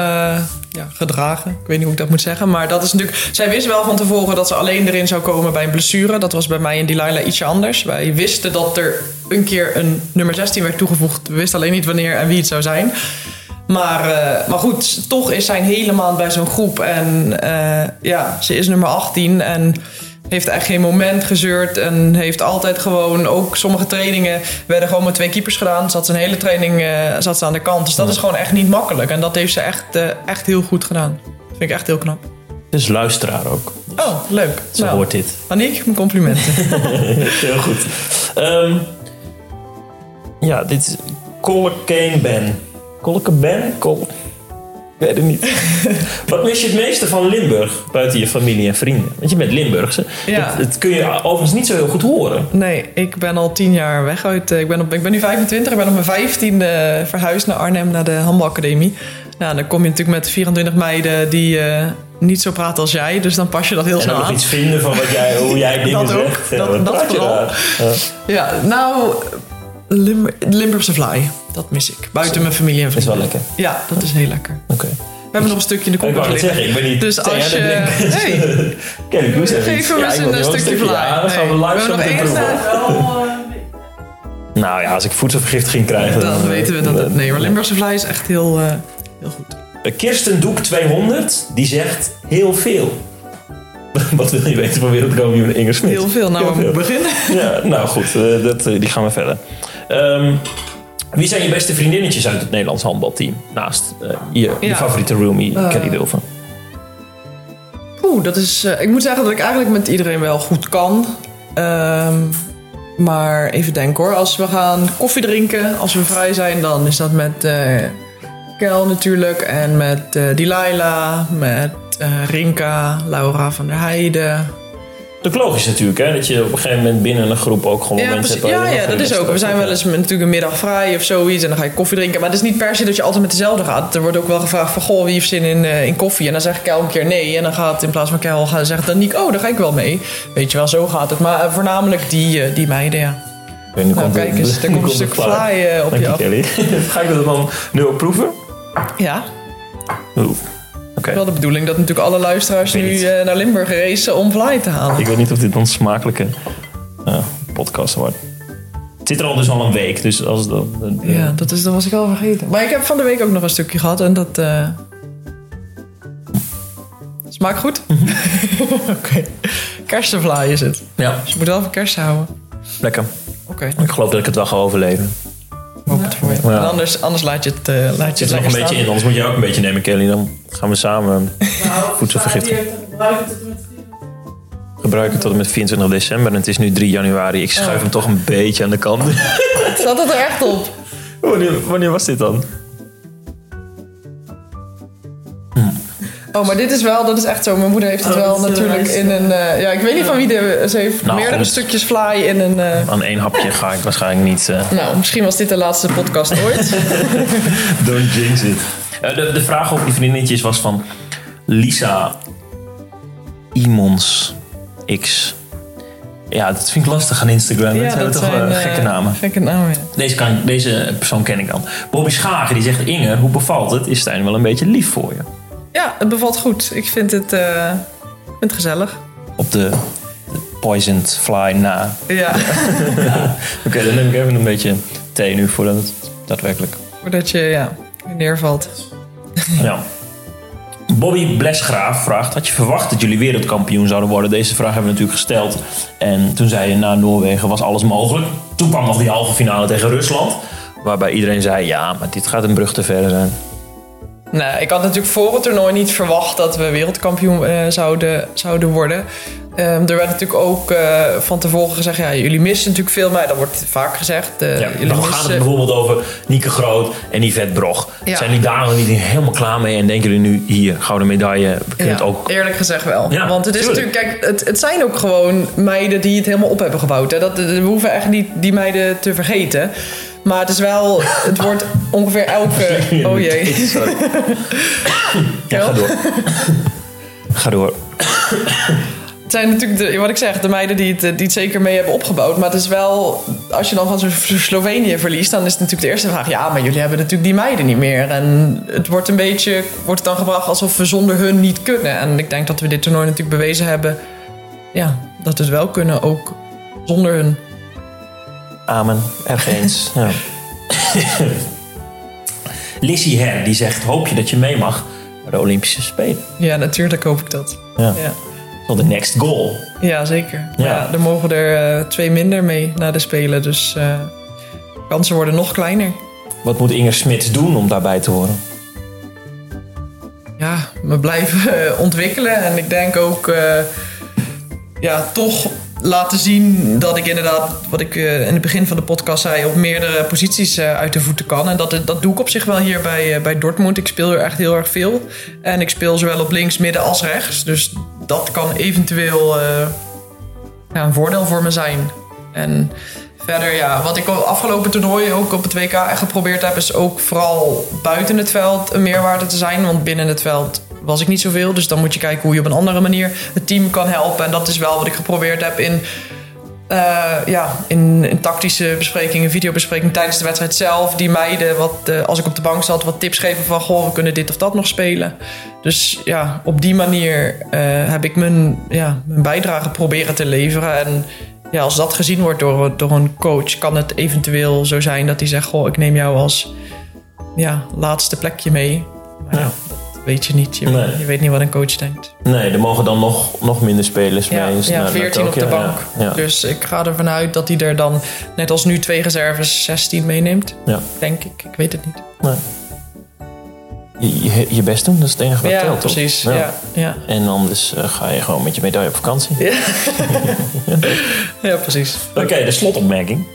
ja, gedragen. Ik weet niet hoe ik dat moet zeggen. Maar dat is natuurlijk. Zij wist wel van tevoren dat ze alleen erin zou komen bij een blessure. Dat was bij mij en Delilah ietsje anders. Wij wisten dat er een keer een nummer 16 werd toegevoegd. We wisten alleen niet wanneer en wie het zou zijn. Maar, eh, maar goed, toch is zij een hele maand bij zo'n groep. En eh, ja, ze is nummer 18 en heeft echt geen moment gezeurd. En heeft altijd gewoon, ook sommige trainingen werden gewoon met twee keepers gedaan. Zat ze een hele training eh, zat ze aan de kant. Dus dat is gewoon echt niet makkelijk. En dat heeft ze echt, echt heel goed gedaan. Dat vind ik echt heel knap. Dus luisteraar ook. Oh, leuk. Zo hoort dit. Aniek, mijn complimenten. (laughs) Heel goed. Ehm, ja, dit is Collecane Ben. Collecane Ben? Col ik weet het niet. (laughs) Wat mis je het meeste van Limburg buiten je familie en vrienden? Want je bent Limburgse. Ja. Dat, dat kun je overigens niet zo heel goed horen. Nee, ik ben al tien jaar weg uit. eh, Ik ben, op, ik ben nu 25. Ik ben op mijn vijftiende verhuisd naar Arnhem, naar de handbalacademie. Nou, dan kom je natuurlijk met 24 meiden die eh, niet zo praten als jij. Dus dan pas je dat heel En snel aan. iets vinden van wat jij, hoe jij (laughs) dingen Dat ook. zegt. Ja, Dat- dat vooral. Ja. Ja, nou, Lim Limburgse Fly. Dat mis ik. Buiten mijn familie en Is wel vrienden. lekker. Ja, dat is heel lekker. Oké. We hebben nog een stukje in de Ik koelkast liggen. zeggen, ik ben niet Dus als je... Hey, Kijk, ik iets. geef hem eens wil een stukje. Ja, dan gaan we live we zo hebben meteen. (laughs) (laughs) Nou ja, als ik voedselvergiftiging krijg... Dan weten we dat het... Nee, maar Limburgse Fly is echt heel, eh, heel goed. Kirsten Doek 200, die zegt heel veel. (laughs) Wat wil je weten van wereldkampioen Inger Smit? Heel veel. Nou, Heel we beginnen. Ja, nou goed, eh, dat, eh, die gaan we verder. Ehm, wie zijn je beste vriendinnetjes uit het Nederlands handbalteam? Naast eh, je, favoriete roomie, Eh. Kelly Dulven. Oeh, dat is... eh, ik moet zeggen dat ik eigenlijk met iedereen wel goed kan. Ehm, maar even denken hoor. Als we gaan koffie drinken, als we vrij zijn, dan is dat met eh Kel natuurlijk. En met Delilah, met Rinka, Laura van der Heijden. Dat is logisch natuurlijk, hè? Dat je op een gegeven moment binnen een groep ook gewoon Ja, mensen hebt. je ja, ja, dat is ook. We zijn wel eens met, natuurlijk een middag vrij of zoiets. En dan ga je koffie drinken. Maar het is niet per se dat je altijd met dezelfde gaat. Er wordt ook wel gevraagd van, goh, wie heeft zin in, eh, in koffie? En dan zegt Kel een keer nee. En dan gaat in plaats van Kel, gaan zegt dan Niek, oh, daar ga ik wel mee. Weet je wel, zo gaat het. Maar eh, voornamelijk die, eh, die meiden, ja. Ik weet, nu Nou, komt kijk eens, (laughs) nu komt een stuk fly op Dank je je, af. Kelly. (laughs) Ga ik dat dan nu ook proeven? Ja, Oeh. Oké. wel de bedoeling dat natuurlijk alle luisteraars nu eh, naar Limburg racen om fly te halen. Ik weet niet of dit een smakelijke eh, podcast wordt. Het zit er al dus al een week, dus als dan... eh, Ja, dat, is, dat was ik al vergeten. Maar ik heb van de week ook nog een stukje gehad en dat... Smaakt goed? (laughs) Oké. Kersenvlaai is het. ja, Dus je moet wel van kersen houden. lekker. Oké, Ik geloof dat ik het wel ga overleven. Hoop het voor je. Ja. En anders, anders laat je het, eh laat je Het het zit nog lekker een beetje in, anders moet je ook een beetje nemen, Kelly. Dan gaan we samen voedselvergiftiging gebruiken tot en met 24 december. En het is nu 3 januari. Ik schuif hem toch een beetje aan de kant. (laughs) Staat het er echt op? wanneer, wanneer was dit dan? Oh, maar dit is wel, dat is echt zo. Mijn moeder heeft het Oh, wel natuurlijk in een... eh, ja, ik weet niet van wie de... Ze heeft Nou, meerdere goed. stukjes fly in een... eh, Aan één hapje ga ik waarschijnlijk niet... eh, nou, misschien was dit de laatste podcast ooit. (laughs) Don't jinx it. Eh, de, de vraag over die vriendinnetjes was van Lisa Imons X. Ja, dat vind ik lastig aan Instagram. dat zijn toch eh, eh, gekke namen. Gekke namen, ja. Deze, kan, deze persoon ken ik dan. Bobby Schagen die zegt... Inge, hoe bevalt het? Is Stijn wel een beetje lief voor je? Ja, het bevalt goed. Ik vind het, vind het gezellig. Op de poisoned fly na. Ja, (laughs) Oké, dan neem ik even een beetje thee nu voordat het daadwerkelijk... voordat je ja, neervalt. Ja. Bobby Blesgraaf vraagt: Had je verwacht dat jullie wereldkampioen zouden worden? Deze vraag hebben we natuurlijk gesteld. En toen zei je na Noorwegen was alles mogelijk. Toen kwam nog die halve finale tegen Rusland. Waarbij iedereen zei: Ja, maar dit gaat een brug te ver zijn. Nou, ik had natuurlijk voor het toernooi niet verwacht dat we wereldkampioen eh, zouden, zouden worden. Ehm, er werd natuurlijk ook eh, van tevoren gezegd, ja, jullie missen natuurlijk veel, maar dat wordt vaak gezegd. eh, Ja, dan gaat het bijvoorbeeld over Nieke Groot en Yvette Brog. Ja. Zijn jullie daar nog niet helemaal klaar mee? En denken jullie nu hier, gouden medaille, Ja, ook... Eerlijk gezegd wel. Ja, Want het is tuurlijk. natuurlijk, kijk, het, het zijn ook gewoon meiden die het helemaal op hebben gebouwd. Hè. Dat, we hoeven echt niet die meiden te vergeten. Maar het is wel, het wordt ongeveer elke. (laughs) Oh jee. Sorry. (laughs) ja, ga door. ga door. Het zijn natuurlijk, de, wat ik zeg, de meiden die het, die het zeker mee hebben opgebouwd. Maar het is wel, als je dan van Slo- Slovenië verliest, dan is het natuurlijk de eerste vraag. Ja, maar jullie hebben natuurlijk die meiden niet meer. En het wordt een beetje, wordt het dan gebracht alsof we zonder hun niet kunnen. En ik denk dat we dit toernooi natuurlijk bewezen hebben, ja, dat we het wel kunnen, ook zonder hun. Amen. Erg eens. (laughs) ja. (laughs) Lissy Her, die zegt... Hoop je dat je mee mag naar de Olympische Spelen? Ja, natuurlijk hoop ik dat. Ja. Ja, Wel de next goal. ja zeker. Ja. Ja. er mogen er eh, twee minder mee naar de Spelen. Dus eh kansen worden nog kleiner. Wat moet Inger Smits doen om daarbij te horen? ja, me blijven eh, ontwikkelen. En ik denk ook, eh, ja, toch laten zien dat ik inderdaad, wat ik eh, in het begin van de podcast zei, op meerdere posities eh, uit de voeten kan. En dat, dat doe ik op zich wel hier bij, eh, bij Dortmund. Ik speel er echt heel erg veel. En ik speel zowel op links, midden als rechts. Dus dat kan eventueel ja, een voordeel voor me zijn. En verder, ja, wat ik op afgelopen toernooi ook op het WK echt geprobeerd heb, is ook vooral buiten het veld een meerwaarde te zijn. Want binnen het veld was ik niet zoveel. Dus dan moet je kijken hoe je op een andere manier het team kan helpen. En dat is wel wat ik geprobeerd heb in, eh, ja, in, in tactische besprekingen, videobesprekingen tijdens de wedstrijd zelf. Die meiden, wat, eh, als ik op de bank zat, wat tips geven van goh, we kunnen dit of dat nog spelen. Dus ja, op die manier eh, heb ik mijn, ja, mijn bijdrage proberen te leveren. En ja, als dat gezien wordt door, door een coach, kan het eventueel zo zijn dat hij zegt: Goh, ik neem jou als ja, laatste plekje mee. Maar Ja. Weet je niet. Je, Nee. je weet niet wat een coach denkt. Nee, er mogen dan nog, nog minder spelers Ja, mee. ja naar- naar 14 op de bank. Ja, ja. Dus ik ga ervan uit dat hij er dan, net als nu, twee reserves 16 meeneemt. Ja. Denk ik. Ik weet het niet. Nee. Je, je, je best doen, dat is het enige wat ja, telt, toch? precies. Ja. Ja. En anders eh, ga je gewoon met je medaille op vakantie. Ja. (laughs) ja, precies. Oké, de slotopmerking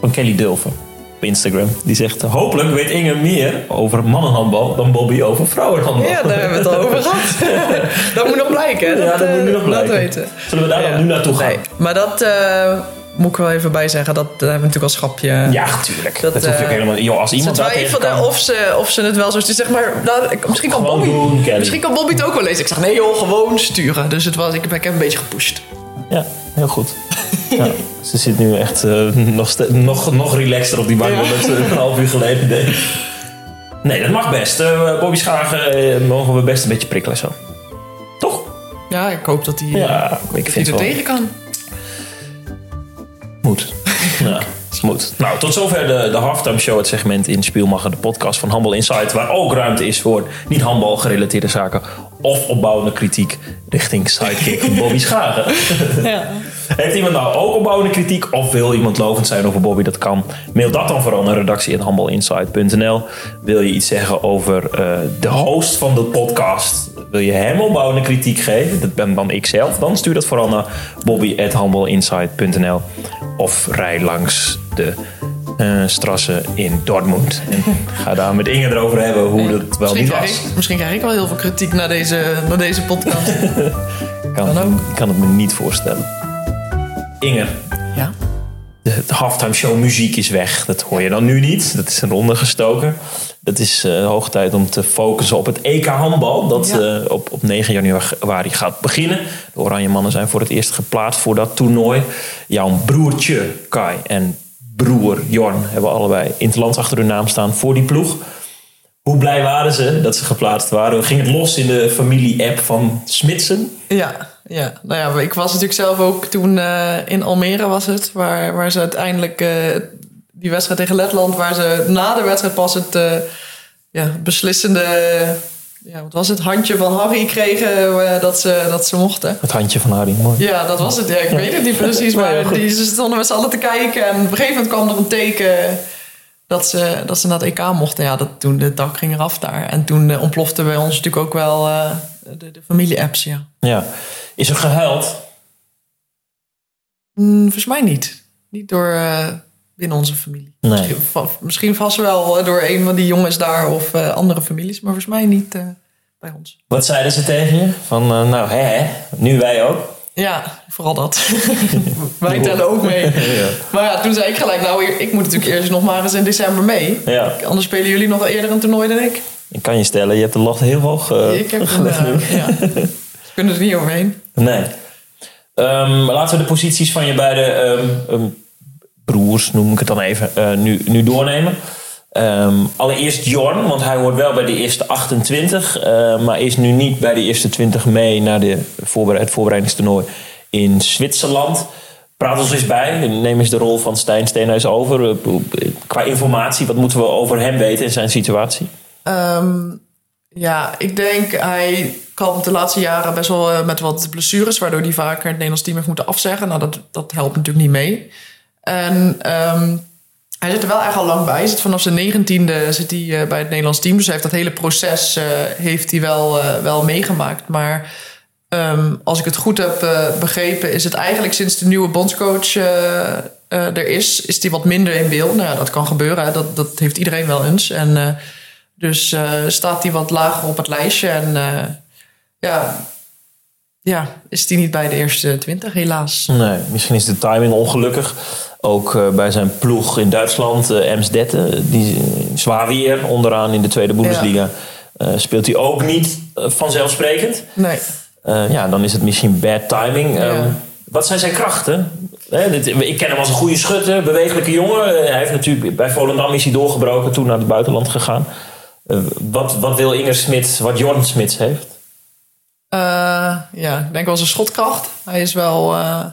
van Kelly Dulven op Instagram. Die zegt, hopelijk weet Inge meer over mannenhandbal dan Bobby over vrouwenhandbal. Ja, daar hebben we het al over gehad. (laughs) dat moet nog blijken? Ja, dat moet nu eh, nog blijken. Weten. Zullen we daar Ja. dan nu naartoe gaan? Nee, maar dat eh, moet ik wel even bij zeggen. Dat, dat hebben we natuurlijk als schapje. Ja, tuurlijk. Dat, Dat, hoef je ook eh, helemaal... Joh, als iemand tegen kan... of ze, of ze het wel zo. Zeg maar, nou, misschien, kan Bobby, doen, misschien kan Bobby het ook wel lezen. Ik zeg, nee joh, gewoon sturen. Dus het was, ik, ik heb een beetje gepusht. Ja, heel goed. Ja, ze zit nu echt eh, nog, nog, nog relaxter op die bank dan dat ze een half uur geleden deed. Nee, dat mag best. Eh, Bobby Schagen eh, mogen we best een beetje prikkelen zo. Toch? Ja, ik hoop dat hij Ja, ik vind er het wel. tegen kan. Moet. (laughs) Ja, moet. Nou, tot zover de, de halftime show, het segment in Spielmacher, de podcast van Handbal Insight, waar ook ruimte is voor niet handbal gerelateerde zaken of opbouwende kritiek richting sidekick (laughs) Bobby Schagen. Ja. Heeft iemand nou ook opbouwende kritiek of wil iemand lovend zijn over Bobby? Dat kan. Mail dat dan vooral naar redactie.handbalinsight.nl. Wil je iets zeggen over eh, de host van de podcast? Wil je hem opbouwende kritiek geven? Dat ben dan ik zelf. Dan stuur dat vooral naar bobby.handbalinsight.nl. Of rij langs de Strasse in Dortmund. En ik ga daar met Inge erover hebben hoe dat wel Misschien niet was. ik, misschien krijg ik wel heel veel kritiek naar deze, naar deze podcast. (laughs) Kan, ook. ik kan het me niet voorstellen. Inge, ja. de, de halftime show muziek is weg. Dat hoor je dan nu niet. Dat is een ronde gestoken. Dat is eh, hoog tijd om te focussen op het EK handbal. Dat Ja. eh, op, op 9 januari gaat beginnen. De Oranje Mannen zijn voor het eerst geplaatst voor dat toernooi. Jouw broertje Kai en broer Jorn hebben allebei Interlands achter hun naam staan voor die ploeg. Hoe blij waren ze dat ze geplaatst waren? Ging het los in de familie-app van Smitsen? Ja, ja. Nou ja, ik was natuurlijk zelf ook toen eh, in Almere was het, waar, waar ze uiteindelijk eh, die wedstrijd tegen Letland, waar ze na de wedstrijd pas het eh, ja, beslissende, ja, wat was het, handje van Harry kregen eh, dat, ze, dat ze mochten. Het handje van Harry, mooi. Ja, dat was het. Ja, ik weet het niet precies, (laughs) ja, maar die, ze stonden met z'n allen te kijken en op een gegeven moment kwam er een teken dat ze, dat ze naar het EK mochten. Ja, dat, toen de dak ging eraf daar. En toen eh, ontplofte bij ons natuurlijk ook wel eh, de, de familie-apps, ja. Ja. Is er gehuild? Mm, volgens mij niet. Niet door binnen onze familie. Nee. Misschien, va- misschien vast wel eh, door een van die jongens daar of eh, andere families, maar volgens mij niet eh, bij ons. Wat zeiden ze tegen je? Van, nou, hè, hè, nu wij ook. Ja, vooral dat. (laughs) Wij tellen ook mee. (laughs) Ja. Maar ja, toen zei ik gelijk, nou, ik moet natuurlijk eerst nog maar eens in december mee. Ja, Anders spelen jullie nog wel eerder een toernooi dan ik. ik kan je stellen, je hebt de lat heel hoog ik heb (laughs) gelegd nu. ja. Ze kunnen er niet overheen. Nee. Ehm, laten we de posities van je beide ehm, ehm, broers, noem ik het dan even, eh, nu, nu doornemen. Ehm, allereerst Jorn, want hij hoort wel bij de eerste 28, eh, maar is nu niet bij de eerste 20 mee naar de het voorbereidingstoernooi in Zwitserland. Praat ons eens bij, neem eens de rol van Stijn Steenhuis over. Eh, Qua informatie, wat moeten we over hem weten in zijn situatie? Ehm, ja, ik denk hij kampt de laatste jaren best wel met wat blessures, waardoor hij vaker het Nederlands team heeft moeten afzeggen. Nou, dat, dat helpt natuurlijk niet mee. En ehm, hij zit er wel echt al lang bij. Hij zit vanaf zijn negentiende zit hij eh, bij het Nederlands team. Dus hij heeft dat hele proces eh, heeft hij wel, eh, wel meegemaakt. Maar ehm, als ik het goed heb begrepen, is het eigenlijk sinds de nieuwe bondscoach er is, is hij wat minder in beeld. Nou ja, dat kan gebeuren. Dat, dat heeft iedereen wel eens. En dus staat hij wat lager op het lijstje. En ja, ja, is hij niet bij de eerste twintig, helaas. Nee, misschien is de timing ongelukkig. Ook eh, bij zijn ploeg in Duitsland, eh Emsdetten, die eh, zwaar weer onderaan in de tweede Bundesliga. eh, speelt hij ook niet eh, vanzelfsprekend. Nee. Eh, ja, dan is het misschien bad timing. Ja. Ehm, wat zijn zijn krachten? Dit- ik ken hem als een goede schutter, bewegelijke jongen. Eh, hij heeft natuurlijk bij Volendam is hij doorgebroken, toen naar het buitenland gegaan. Eh, wat, wat wil Inger Smits, wat Jordan Smits heeft? Eh, ja, ik denk wel zijn schotkracht. Hij is wel eh,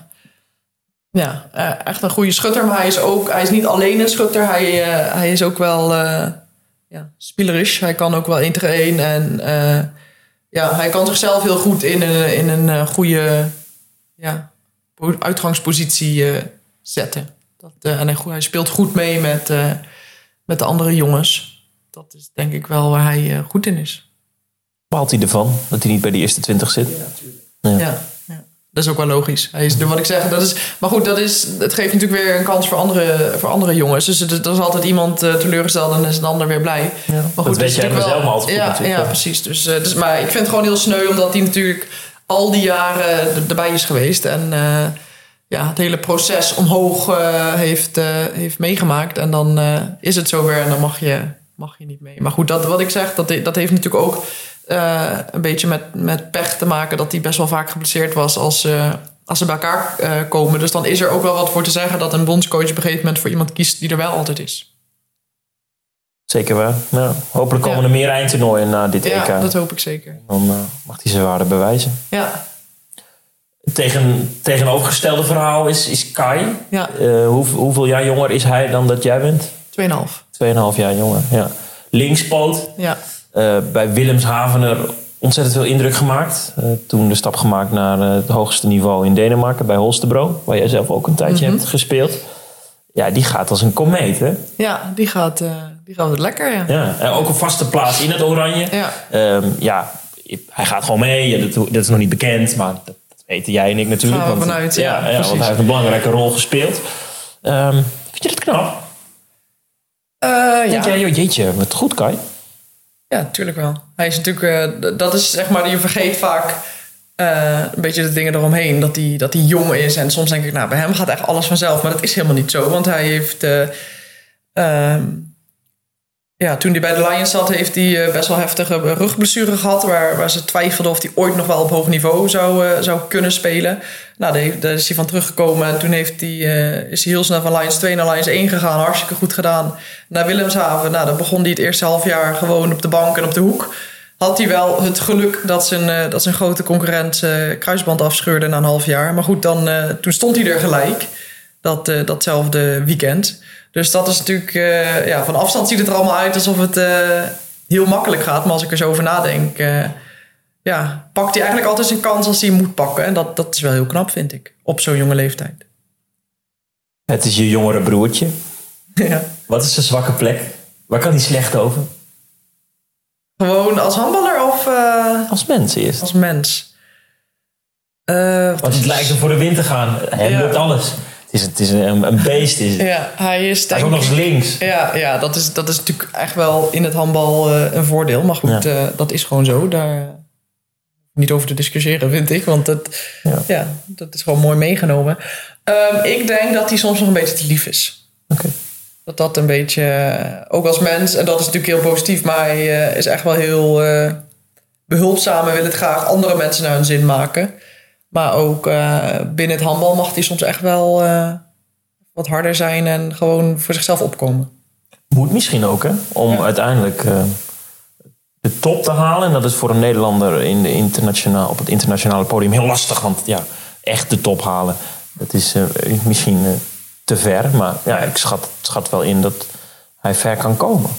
ja, eh, echt een goede schutter. Maar hij is, ook, hij is niet alleen een schutter. Hij, hij is ook wel ja, spielerisch. Hij kan ook wel 1 tegen 1. En ja, hij kan zichzelf heel goed in een, in een goede ja, po- uitgangspositie zetten. Dat, en hij, hij speelt goed mee met, met de andere jongens. Dat is denk ik wel waar hij goed in is. Baalt hij ervan dat hij niet bij de eerste twintig zit? Ja, ja. Dat is ook wel logisch. Hij is, wat ik zeg, dat is, maar goed, dat is, het geeft natuurlijk weer een kans voor andere, voor andere jongens. Dus er is altijd iemand eh, teleurgesteld en is een ander weer blij. maar goed, dat weet is jij natuurlijk zelf maar altijd goed ja, natuurlijk, ja, ja. precies. Dus, eh, dus, maar ik vind het gewoon heel sneu omdat hij natuurlijk al die jaren er- erbij is geweest. En eh, ja, het hele proces omhoog heeft, eh, heeft meegemaakt. En dan eh, is het zover en dan mag je, mag je niet mee. Maar goed, dat, wat ik zeg, dat, dat heeft natuurlijk ook eh, een beetje met, met pech te maken... dat hij best wel vaak geblesseerd was als, eh, als ze bij elkaar eh, komen. Dus dan is er ook wel wat voor te zeggen... dat een bondscoach op een gegeven moment voor iemand kiest die er wel altijd is. Zeker wel. Nou, hopelijk komen Ja. er meer eindtoernooien na dit Ja, EK. dat hoop ik zeker. Dan mag hij zijn waarde bewijzen. Ja, Tegen, tegenovergestelde verhaal is, is Kai. ja hoe, hoeveel jaar jonger is hij dan dat jij bent? 2,5. 2,5 jaar jonger, ja. Linkspoot. Ja, bij Willemshavener ontzettend veel indruk gemaakt. Eh, toen de stap gemaakt naar eh, het hoogste niveau in Denemarken, bij Holstebro. Waar jij zelf ook een tijdje Mhm. hebt gespeeld. Ja, die gaat als een komeet, hè? ja die, gaat, eh, die gaat het lekker, ja. Ja, en ook een vaste plaats in het oranje. Ja. Ehm, ja, hij gaat gewoon mee. Ja, dat, dat is nog niet bekend, maar dat, weten jij en ik natuurlijk. Gaan we want, vanuit, ja, ja, want hij heeft een belangrijke rol gespeeld. Ehm, vind je dat knap? Eh, ja. Denk jij, joh, jeetje, wat goed Kai. Ja, natuurlijk wel. Hij is natuurlijk, eh, dat is zeg maar, je vergeet vaak eh, een beetje de dingen eromheen. Dat hij, dat hij jong is. En soms denk ik, nou, bij hem gaat echt alles vanzelf. Maar dat is helemaal niet zo. Want hij heeft, eh, ehm, ja, toen hij bij de Lions zat, heeft hij best wel heftige rugblessure gehad. Waar, waar ze twijfelden of hij ooit nog wel op hoog niveau zou, zou kunnen spelen. Nou, daar, is hij van teruggekomen. En toen heeft hij, eh, is hij heel snel van Lions 2 naar Lions 1 gegaan. Hartstikke goed gedaan. Naar Willemshaven. Nou, dan begon hij het eerste half jaar gewoon op de bank en op de hoek. Had hij wel het geluk dat zijn, eh, dat zijn grote concurrent eh, kruisband afscheurde na een half jaar. Maar goed, dan, toen stond hij er gelijk. Dat, datzelfde weekend. Dus dat is natuurlijk... ja, van afstand ziet het er allemaal uit alsof het heel makkelijk gaat. Maar als ik er zo over nadenk... ja, pakt hij eigenlijk altijd zijn kans als hij moet pakken. En dat, dat is wel heel knap, vind ik. Op zo'n jonge leeftijd. Het is je jongere broertje. (laughs) ja. Wat is zijn zwakke plek? Waar kan hij slecht over? Gewoon als handballer of eh, Als mens eerst. als mens? Is- het lijkt hem voor de wind te gaan. Hij Ja. lukt alles. Het is, het is een, een beest. Is het. Ja, hij is Hij is ook nog eens links. Ja, ja dat, is, dat is natuurlijk echt wel in het handbal eh, een voordeel. Maar goed, Ja. dat is gewoon zo. Daar niet over te discussiëren, vind ik. Want dat, Ja. ja. dat is gewoon mooi meegenomen. Ehm, ik denk dat hij soms nog een beetje te lief is. Oké. Dat dat een beetje, eh, ook als mens, en dat is natuurlijk heel positief, maar hij eh, is echt wel heel eh, behulpzaam en wil het graag andere mensen naar hun zin maken. Maar ook eh, binnen het handbal mag hij soms echt wel eh, wat harder zijn en gewoon voor zichzelf opkomen. Moet misschien ook, hè? Om Ja. uiteindelijk eh, de top te halen. En dat is voor een Nederlander in de internationaal, op het internationale podium heel lastig. Want ja, echt de top halen, dat is eh, misschien eh, te ver. Maar ja, ik schat, schat wel in dat hij ver kan komen.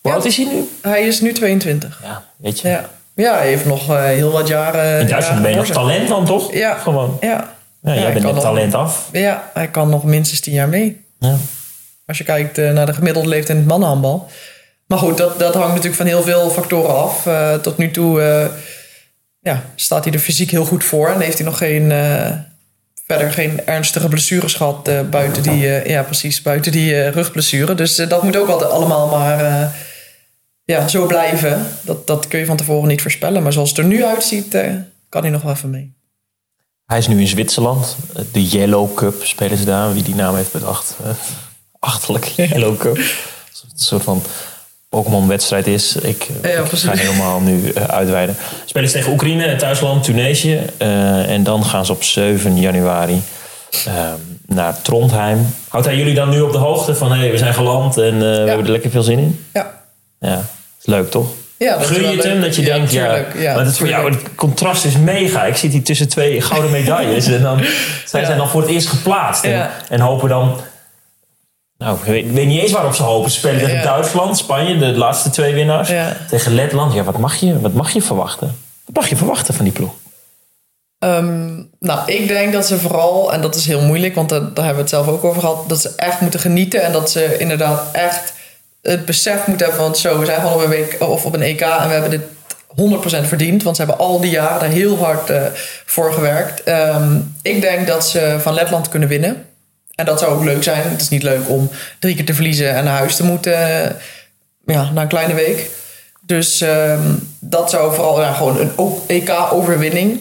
Hoe Ja. oud is hij nu? Hij is nu 22. Ja, weet je. Ja, ja hij heeft nog eh, heel wat jaren. In Duitsland ben je nog talent dan, toch? Ja. Gewoon. Ja. Ja, jij bent net nog- talent af. Ja, hij kan nog minstens 10 jaar mee. Ja. Als je kijkt naar de gemiddelde leeftijd in het mannenhandbal. Maar goed, dat, dat hangt natuurlijk van heel veel factoren af. Eh, tot nu toe eh, ja, staat hij er fysiek heel goed voor. En heeft hij nog geen, eh, verder geen ernstige blessures gehad. eh, buiten die, ja, precies, buiten die rugblessure. Dus dat moet ook altijd allemaal maar ja, zo blijven. Dat, dat kun je van tevoren niet voorspellen. Maar zoals het er nu uitziet, kan hij nog wel even mee. Hij is nu in Zwitserland. De Yellow Cup spelen ze daar. Wie die naam heeft bedacht. Achterlijk. Yellow Cup. (laughs) Een soort van Pokémon-wedstrijd is. Ik, eh, Ja, ik precies. ga helemaal nu eh, uitweiden. Spelen ze tegen Oekraïne, thuisland Tunesië. Eh, en dan gaan ze op 7 januari eh, naar Trondheim. Houdt hij jullie dan nu op de hoogte van... Hey, we zijn geland en eh, we hebben er lekker veel zin in? Ja, Ja, is leuk toch? Ja, Gun je het hem dat je Ja, denkt, ja, tuurlijk. Ja, maar het is voor jou, het contrast is mega. Ik zit hier tussen twee gouden medailles en dan (laughs) zij Ja. zijn dan voor het eerst geplaatst en, Ja. en hopen dan, nou, ik weet, ik weet niet eens waarop ze hopen. Ze spelen tegen Ja. Duitsland, Spanje, de laatste twee winnaars, Ja. tegen Letland. Ja, wat mag je, wat mag je verwachten? Wat mag je verwachten van die ploeg? Ehm, nou, ik denk dat ze vooral, en dat is heel moeilijk, want daar, daar hebben we het zelf ook over gehad, dat ze echt moeten genieten en dat ze inderdaad echt het besef moeten hebben van zo, we zijn gewoon op een, week, of op een EK en we hebben dit 100% verdiend, want ze hebben al die jaren daar heel hard eh, voor gewerkt. Ehm, ik denk dat ze van Letland kunnen winnen. En dat zou ook leuk zijn. Het is niet leuk om drie keer te verliezen en naar huis te moeten eh, ja, na een kleine week. Dus ehm, dat zou vooral ja, gewoon een EK-overwinning.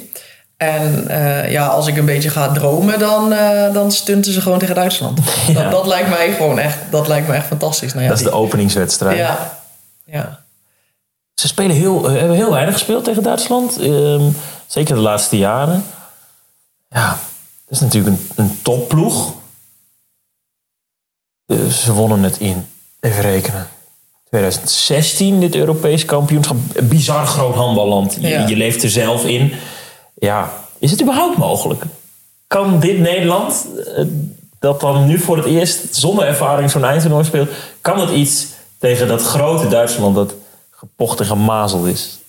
En eh, ja, als ik een beetje ga dromen, dan, eh, dan stunten ze gewoon tegen Duitsland. (laughs) Ja. Dat, dat lijkt mij gewoon echt, dat lijkt me echt fantastisch. Nou ja, dat is de openingswedstrijd. ja, ja. Ze spelen heel, hebben heel weinig gespeeld tegen Duitsland. Ehm, zeker de laatste jaren. Ja, dat is natuurlijk een, een topploeg. Eh, ze wonnen het in, even rekenen, 2016, dit Europees kampioenschap. Een bizar groot handballand. Je, Ja. je leeft er zelf in. Ja, is het überhaupt mogelijk? Kan dit Nederland, eh, dat dan nu voor het eerst zonder ervaring zo'n eindtoernooi speelt, kan het iets tegen dat grote Duitsland dat gepocht en gemazeld is?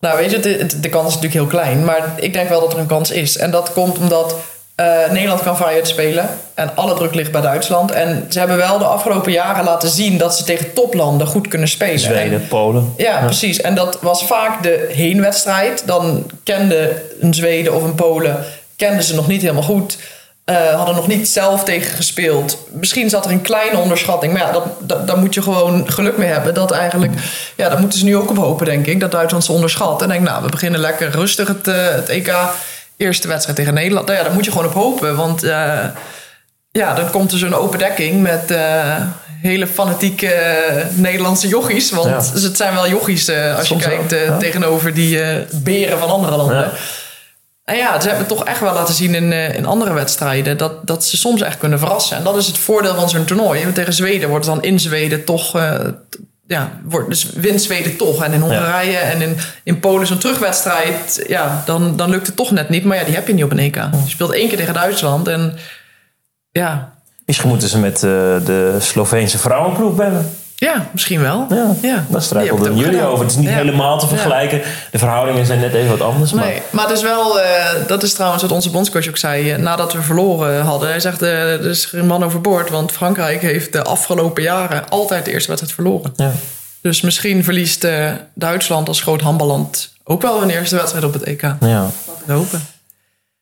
Nou, weet je, de kans is natuurlijk heel klein. Maar ik denk wel dat er een kans is. En dat komt omdat eh, Nederland kan vrijheid spelen. En alle druk ligt bij Duitsland. En ze hebben wel de afgelopen jaren laten zien dat ze tegen toplanden goed kunnen spelen. En- Zweden, Polen. Ja, precies. En dat was vaak de heenwedstrijd. Dan kende een Zweden of een Polen kenden ze nog niet helemaal goed. Eh, hadden nog niet zelf tegen gespeeld. Misschien zat er een kleine onderschatting. Maar ja, dat, dat, daar moet je gewoon geluk mee hebben. Dat eigenlijk, ja, daar moeten ze nu ook op hopen, denk ik. Dat Duitsland ze onderschat. En denk, nou, we beginnen lekker rustig het, eh, het EK. Eerste wedstrijd tegen Nederland. Nou ja, daar moet je gewoon op hopen. Want uh, ja, dan komt er zo'n open dekking met hele fanatieke Nederlandse jochies. Want ja. het zijn wel jochies als je kijkt tegenover die beren van andere landen. Ja. En ja, ze hebben toch echt wel laten zien in, in andere wedstrijden dat, dat ze soms echt kunnen verrassen. En dat is het voordeel van zo'n toernooi. Tegen Zweden wordt het dan in Zweden toch. Ja, wordt, dus wint Zweden toch. En in Hongarije en in, in Polen zo'n terugwedstrijd. Ja, dan, dan lukt het toch net niet. Maar ja, die heb je niet op een EK. Je speelt één keer tegen Duitsland. En ja. Misschien moeten ze met uh, de Sloveense vrouwenploeg bellen. Ja, misschien wel. Ja, ja. daar strijkelden jullie over. Het is niet helemaal te vergelijken. De verhoudingen zijn net even wat anders. Maar, nee, maar het is wel, uh, dat is trouwens wat onze bondscoach ook zei uh, nadat we verloren hadden. Hij zegt, uh, er is geen man overboord, want Frankrijk heeft de afgelopen jaren altijd de eerste wedstrijd verloren. Ja. Dus misschien verliest Duitsland als groot handballand ook wel een eerste wedstrijd op het EK. Ja. Laten we hopen.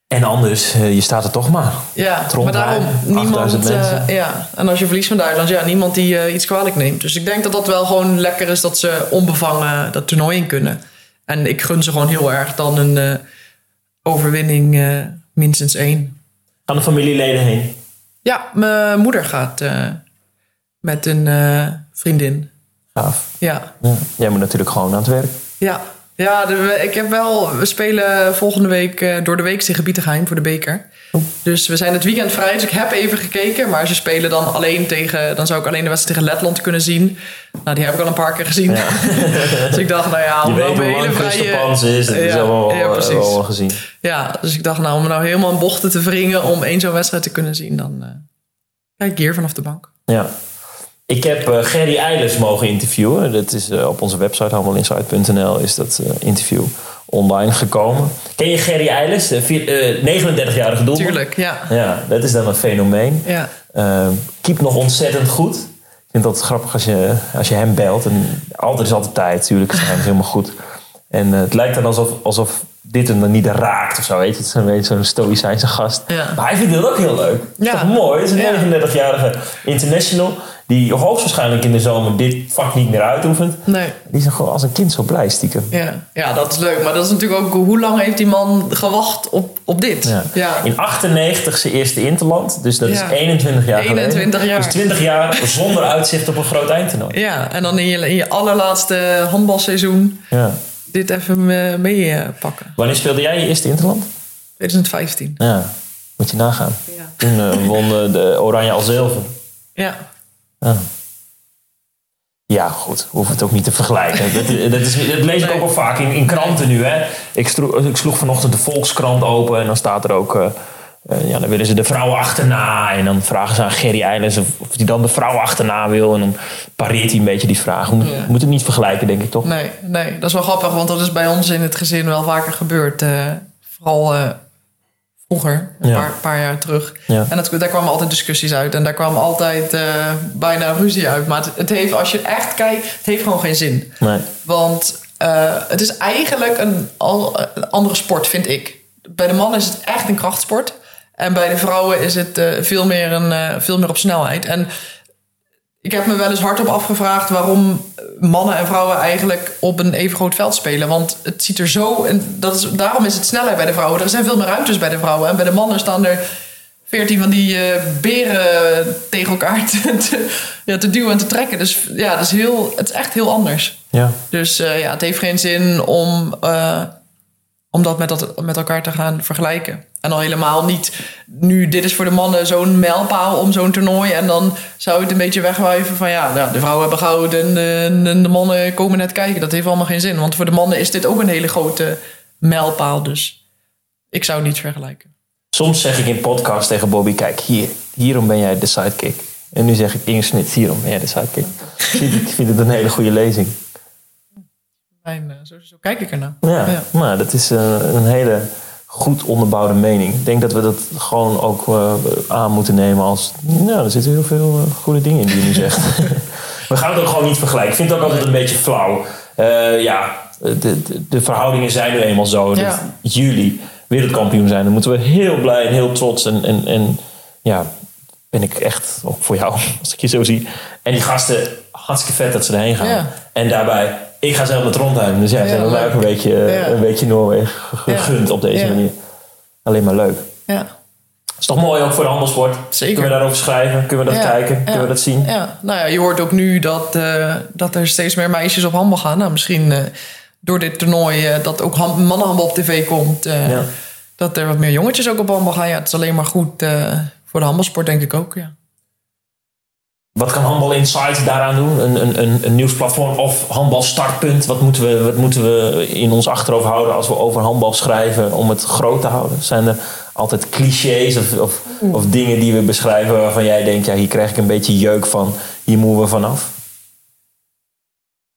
En anders, eh, je staat er toch maar. Ja, maar daarom niemand. Uh, ja. En als je verliest van Duitsland, ja, niemand die uh, iets kwalijk neemt. Dus ik denk dat dat wel gewoon lekker is dat ze onbevangen dat toernooi in kunnen. En ik gun ze gewoon heel erg dan een overwinning minstens één. Gaan de familieleden heen? Ja, mijn moeder gaat met een vriendin. Gaaf. Ja. ja. Jij moet natuurlijk gewoon aan het werk. Ja, ja, ik heb wel. We spelen volgende week uh, door de week tegen Bietigheim voor de beker. Oh. Dus we zijn het weekend vrij. Dus ik heb even gekeken. Maar ze spelen dan alleen tegen. Dan zou ik alleen de wedstrijd tegen Letland kunnen zien. Nou, die heb ik al een paar keer gezien. Ja. (laughs) dus ik dacht, nou ja, om nou een hele vrije. is, dat is allemaal ja, precies. wel gezien. Ja, dus ik dacht, nou, om nou helemaal in bochten te wringen om één zo'n wedstrijd te kunnen zien, dan uh, kijk ik hier vanaf de bank. Ja. Ik heb uh, Gerry Eilers mogen interviewen. Dat is uh, op onze website, handelinside.nl, is dat uh, interview online gekomen. Ken je Gerry Eilers? 39-jarige doelman. Tuurlijk, ja. Ja, dat is dan een fenomeen. Ja. keep nog ontzettend goed. Ik vind dat grappig als je, als je hem belt. En altijd is altijd tijd, natuurlijk. Hij helemaal goed. En het lijkt dan alsof, alsof dit hem dan niet raakt of zo. Weet je, het is een beetje zo'n stoïcijnse gast. Ja. Maar hij vindt het ook heel leuk. Ja. Toch mooi? Het is een 39-jarige international die hoogstwaarschijnlijk in de zomer dit vak niet meer uitoefent. Nee. Die is gewoon als een kind zo blij stiekem. Ja. ja, dat is leuk. Maar dat is natuurlijk ook... Hoe lang heeft die man gewacht op, op dit? Ja. ja. In 98 zijn eerste Interland. Dus dat is 21 jaar 21 geleden. jaar. Dus 20 jaar zonder uitzicht op een groot eindtoernooi. Ja, en dan in je, in je allerlaatste handbalseizoen... Ja. Dit even meepakken. Wanneer speelde jij je eerste Interland? 2015. Ja, moet je nagaan. Ja. Toen uh, won de Oranje al zilver. Ja. Ja. Ja, goed. Hoeven het ook niet te vergelijken. dat, dat, is, dat lees ik ook wel vaak in, in kranten nu. Hè. Ik, sloeg, ik sloeg vanochtend de Volkskrant open en dan staat er ook... Uh, uh, ja, dan willen ze de vrouw achterna. En dan vragen ze aan Gerry Eilers of, of hij dan de vrouw achterna wil. En dan pareert hij een beetje die vraag. We ja. moeten het niet vergelijken, denk ik toch? Nee, nee, dat is wel grappig. Want dat is bij ons in het gezin wel vaker gebeurd. Uh, vooral vroeger, een ja. paar, paar, jaar terug. Ja. En dat, daar kwamen altijd discussies uit. En daar kwam altijd bijna ruzie uit. Maar het, het, heeft, als je echt kijkt, het heeft gewoon geen zin. Nee. Want het is eigenlijk een, een andere sport, vind ik. Bij de mannen is het echt een krachtsport. En bij de vrouwen is het uh, veel, meer een, veel meer op snelheid. En ik heb me wel eens hardop afgevraagd waarom mannen en vrouwen eigenlijk op een even groot veld spelen. Want het ziet er zo. En dat is, daarom is het sneller bij de vrouwen. Er zijn veel meer ruimtes bij de vrouwen. En bij de mannen staan er veertien van die uh, beren tegen elkaar te, te, ja, te, duwen en te trekken. Dus ja, dat is heel, het is echt heel anders. Ja. Dus ja, het heeft geen zin om, om dat met, dat met elkaar te gaan vergelijken. En al helemaal niet nu, dit is voor de mannen zo'n mijlpaal om zo'n toernooi. En dan zou het een beetje wegwuiven van ja, nou, de vrouwen hebben goud en de, de, mannen komen net kijken. Dat heeft allemaal geen zin. Want voor de mannen is dit ook een hele grote mijlpaal. Dus ik zou niet vergelijken. Soms zeg ik in podcast tegen Bobby, kijk hier, hierom ben jij de sidekick. En nu zeg ik Inge Smit, hierom ben jij de sidekick. ik vind het een hele goede lezing. Mijn, zo, zo kijk ik ernaar. Ja, ja. maar dat is een, een hele goed onderbouwde mening. Ik denk dat we dat gewoon ook uh, aan moeten nemen als... Nou, er zitten heel veel uh, goede dingen in die je nu zegt. (laughs) we gaan het ook gewoon niet vergelijken. Ik vind het ook altijd een beetje flauw. Uh, ja, de, de, de, verhoudingen zijn nu eenmaal zo. Ja. jullie wereldkampioen zijn. Dan moeten we heel blij en heel trots. En, en, en ja, ben ik echt, ook voor jou, (laughs) als ik je zo zie. En die gasten, hartstikke vet dat ze erheen gaan. Ja. En daarbij, ik ga zelf met rondheimen. Dus Ja, zijn we mij ook een beetje, een beetje Noorwegen gegund op deze manier. Alleen maar leuk. Ja, is toch mooi ook voor de handelssport? Zeker. Kunnen we daarover schrijven? Kunnen we dat Ja, kijken? ja, Kunnen we dat zien? Ja, nou ja, je hoort ook nu dat, eh, dat er steeds meer meisjes op handbal gaan. Nou, misschien eh, door dit toernooi eh, dat ook mannenhandbal op tv komt. Ja. Dat er wat meer jongetjes ook op handbal gaan. Ja, het is alleen maar goed voor de handbalsport, denk ik ook. Ja. Wat kan Handbal Insight daaraan doen? Een, een, een, een nieuwsplatform of handbal startpunt? Wat moeten, we, wat moeten we in ons achterhoofd houden als we over handbal schrijven om het groot te houden? Zijn er altijd clichés of, of, of dingen die we beschrijven waarvan jij denkt, ja, hier krijg ik een beetje jeuk van, hier moeten we vanaf?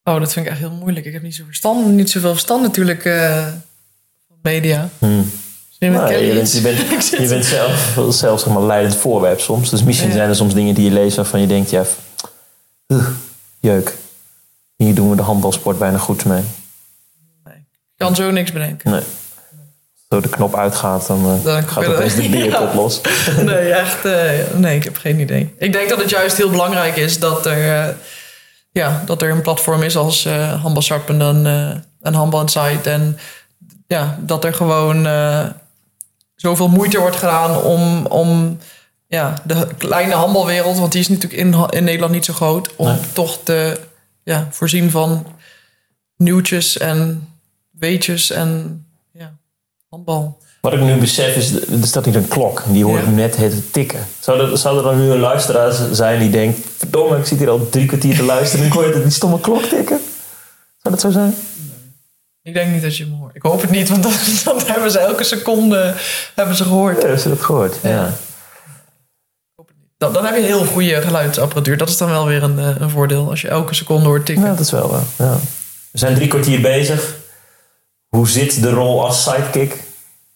Oh, dat vind ik echt heel moeilijk. Ik heb niet, zo verstand, niet zoveel verstand natuurlijk eh, van media. Hmm. Nou, Kelly je bent, je bent, (laughs) je zelf, zelf zeg maar, leidend voorwerp soms. Dus misschien Ja. zijn er soms dingen die je leest waarvan je denkt, ja, jeuk. Hier doen we de handbalsport bijna goed mee. Ik kan zo niks bedenken. Nee. Als zo de knop uitgaat, dan, eh, Dan gaat opeens de bierpot (laughs) Ja. los. (laughs) Nee, echt. eh, nee, ik heb geen idee. Ik denk dat het juist heel belangrijk is dat er, eh, ja, dat er een platform is als eh Handbalsharp en dan een Handbal Insight. En ja, dat er gewoon zoveel moeite wordt gedaan om, om ja, de kleine handbalwereld, want die is natuurlijk in, in Nederland niet zo groot, om Nee. toch te ja, voorzien van nieuwtjes en weetjes en ja, handbal. Wat ik nu besef is, er staat hier een klok. Die hoor ik Ja. net het tikken. Zou er, zou er dan nu een luisteraar zijn die denkt... Verdomme, ik zit hier al drie kwartier te luisteren... en ik hoor je die stomme klok tikken? Zou dat zo zijn? Ik denk niet dat je hem hoort. Ik hoop het niet, want dan, (laughs) dan hebben ze elke seconde hebben ze gehoord. Ja, ze dat gehoord? Ja. Dan, dan heb je heel goede geluidsapparatuur. Dat is dan wel weer een, eh, een voordeel als je elke seconde hoort tikken. Ja, dat is wel wel. Ja. We zijn drie kwartier bezig. Hoe zit de rol als sidekick?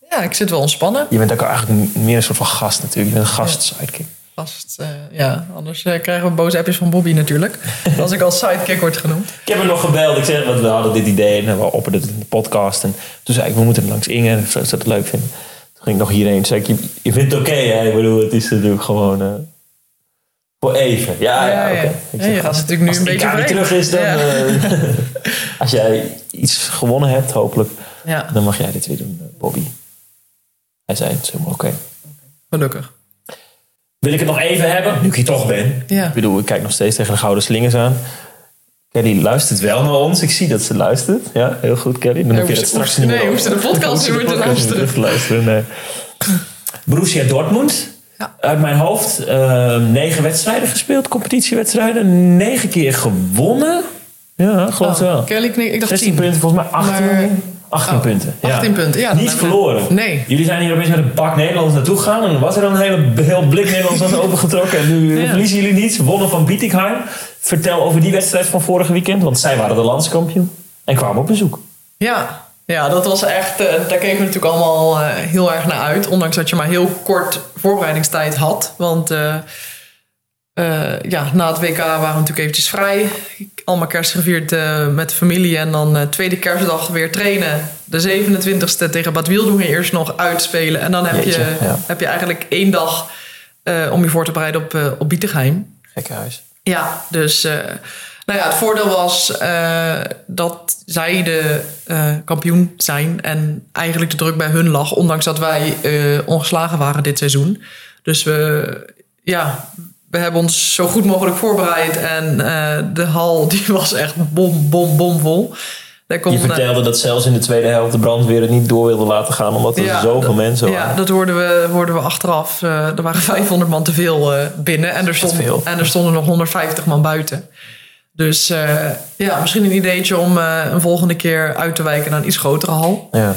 Ja, ik zit wel ontspannen. Je bent ook eigenlijk meer een soort van gast natuurlijk. Je bent een gast sidekick. Vast, eh, ja, anders eh, krijgen we boze appjes van Bobby natuurlijk. (laughs) als ik als sidekick word genoemd. Ik heb hem nog gebeld. Ik zeg, want we hadden dit idee en we opperden het in de podcast. En toen zei ik, we moeten langs Inge. Zou ze dat leuk vinden? Toen ging ik nog hierheen. Zei ik, je, je vindt het oké, hè? Ik bedoel, het is natuurlijk gewoon... eh, voor even. Ja, ja, Ja, ja. oké. Ja, als- natuurlijk nu een het beetje vreemd. terug is, dan... (laughs) Als jij iets gewonnen hebt, hopelijk, Ja, dan mag jij dit weer doen, Bobby. Hij zei, het is helemaal oké. gelukkig. Wil ik het nog even hebben? Nu ik hier toch ben. Ja. Ik bedoel, ik kijk nog steeds tegen de gouden slingers aan. Kelly luistert wel naar ons. Ik zie dat ze luistert. Ja, heel goed, Kelly. Dan hoef je dat ze- straks nee, niet meer hoeft ze de podcast niet meer te (laughs) luisteren. te luisteren. Nee. Borussia Dortmund. Ja. Uit mijn hoofd. eh, negen wedstrijden gespeeld. Competitiewedstrijden. Negen keer gewonnen. Ja, geloof het Oh, wel. Kelly ik dacht 16 10. punten, volgens mij 18. Maar- 18 Oh, punten. Ja. 18 punten, ja, Niet we- verloren. Nee. Jullie zijn hier opeens met een bak Nederlanders naartoe gegaan. En was er dan een hele, heel blik Nederlanders (laughs) opengetrokken. En nu Ja. verliezen jullie niets. Wonnen van Bietigheim. Vertel over die wedstrijd van vorige weekend. Want zij waren de landskampioen. En kwamen op bezoek. Ja, ja dat was echt. eh, daar keken we natuurlijk allemaal eh, heel erg naar uit. Ondanks dat je maar heel kort voorbereidingstijd had. Want eh, eh, ja, na het WK waren we natuurlijk eventjes vrij. Allemaal kerst gevierd eh, met familie. En dan eh, tweede kerstdag weer trainen. De 27e tegen Bad Wieldongen eerst nog uitspelen. En dan heb, Jeetje, je, ja. heb je eigenlijk één dag eh, om je voor te bereiden op, uh, op Bietigheim. Gekke huis. Ja, dus uh, nou ja, het voordeel was uh, dat zij de uh, kampioen zijn en eigenlijk de druk bij hun lag, ondanks dat wij uh, ongeslagen waren dit seizoen. Dus we, ja, we hebben ons zo goed mogelijk voorbereid en uh, de hal (laughs) die was echt bom, bom, bom vol. Je vertelde dat zelfs in de tweede helft de brandweer het niet door wilde laten gaan, omdat er ja, zoveel mensen waren. Ja, dat hoorden we, hoorden we achteraf. Uh, er waren 500 man te veel uh, binnen en er, stond, veel. en er stonden nog 150 man buiten. Dus uh, ja, misschien een ideetje om een volgende keer uit te wijken naar een iets grotere hal. Ja.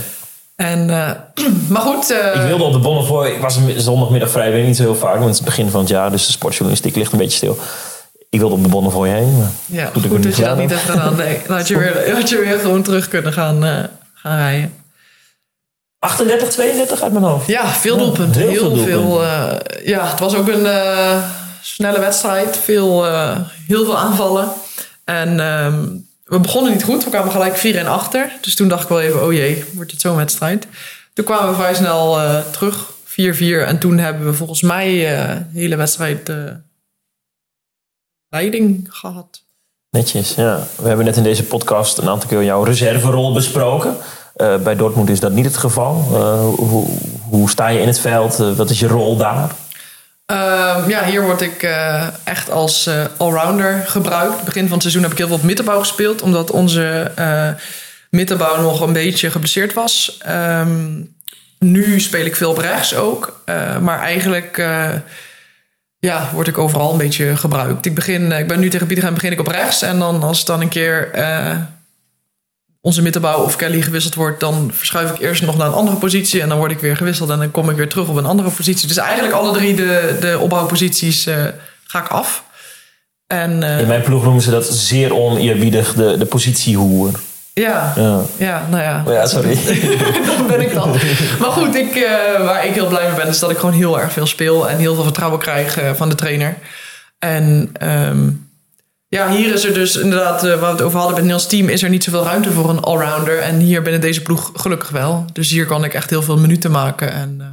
En, uh, (clears throat) maar goed. ik wilde op de Bonnefoy, ik was zondagmiddag vrij, weet niet zo heel vaak, want het is het begin van het jaar, dus de sportjournalistiek ligt een beetje stil. Ik wilde op de Bonnefoy heen. Maar ja, goed, goed dat je dat niet hebt gedaan. Nee, dan had je weer, had je weer gewoon terug kunnen gaan, uh, gaan rijden. 38, 32 uit mijn hoofd. Ja, veel doelpunten. Ja, heel, heel, veel. veel ja, het was ook een snelle wedstrijd. Veel, heel veel aanvallen. En um, we begonnen niet goed. We kwamen gelijk 4 en achter. Dus toen dacht ik wel even, oh jee, wordt het zo'n wedstrijd. Toen kwamen we vrij snel eh, terug, 4-4. En toen hebben we volgens mij de hele wedstrijd eh, leiding gehad. Netjes, ja. We hebben net in deze podcast een aantal keer jouw reserverol besproken. Bij Dortmund is dat niet het geval. Hoe, hoe sta je in het veld? Wat is je rol daar? Ehm, ja, hier word ik eh, echt als eh, allrounder gebruikt. Begin van het seizoen heb ik heel veel middenbouw gespeeld, omdat onze eh middenbouw nog een beetje geblesseerd was. Ehm, nu speel ik veel op rechts ook, maar eigenlijk ja, word ik overal een beetje gebruikt. Ik, begin, ik ben nu tegen begin ik op rechts en dan als het dan een keer onze middenbouw of Kelly gewisseld wordt, dan verschuif ik eerst nog naar een andere positie en dan word ik weer gewisseld en dan kom ik weer terug op een andere positie. Dus eigenlijk alle drie de, de opbouwposities eh, ga ik af. En eh, In mijn ploeg noemen ze dat zeer oneerbiedig de, de positiehoer. ja, Ja. ja, nou ja. Oh ja, sorry. (laughs) dat ben ik dan. Maar goed, ik, eh, waar ik heel blij mee ben, is dat ik gewoon heel erg veel speel en heel veel vertrouwen krijg van de trainer. En ehm, ja, hier is er dus inderdaad, eh, waar we het over hadden met Niels team, is er niet zoveel ruimte voor een allrounder. En hier binnen deze ploeg gelukkig wel. Dus hier kan ik echt heel veel minuten maken en eh,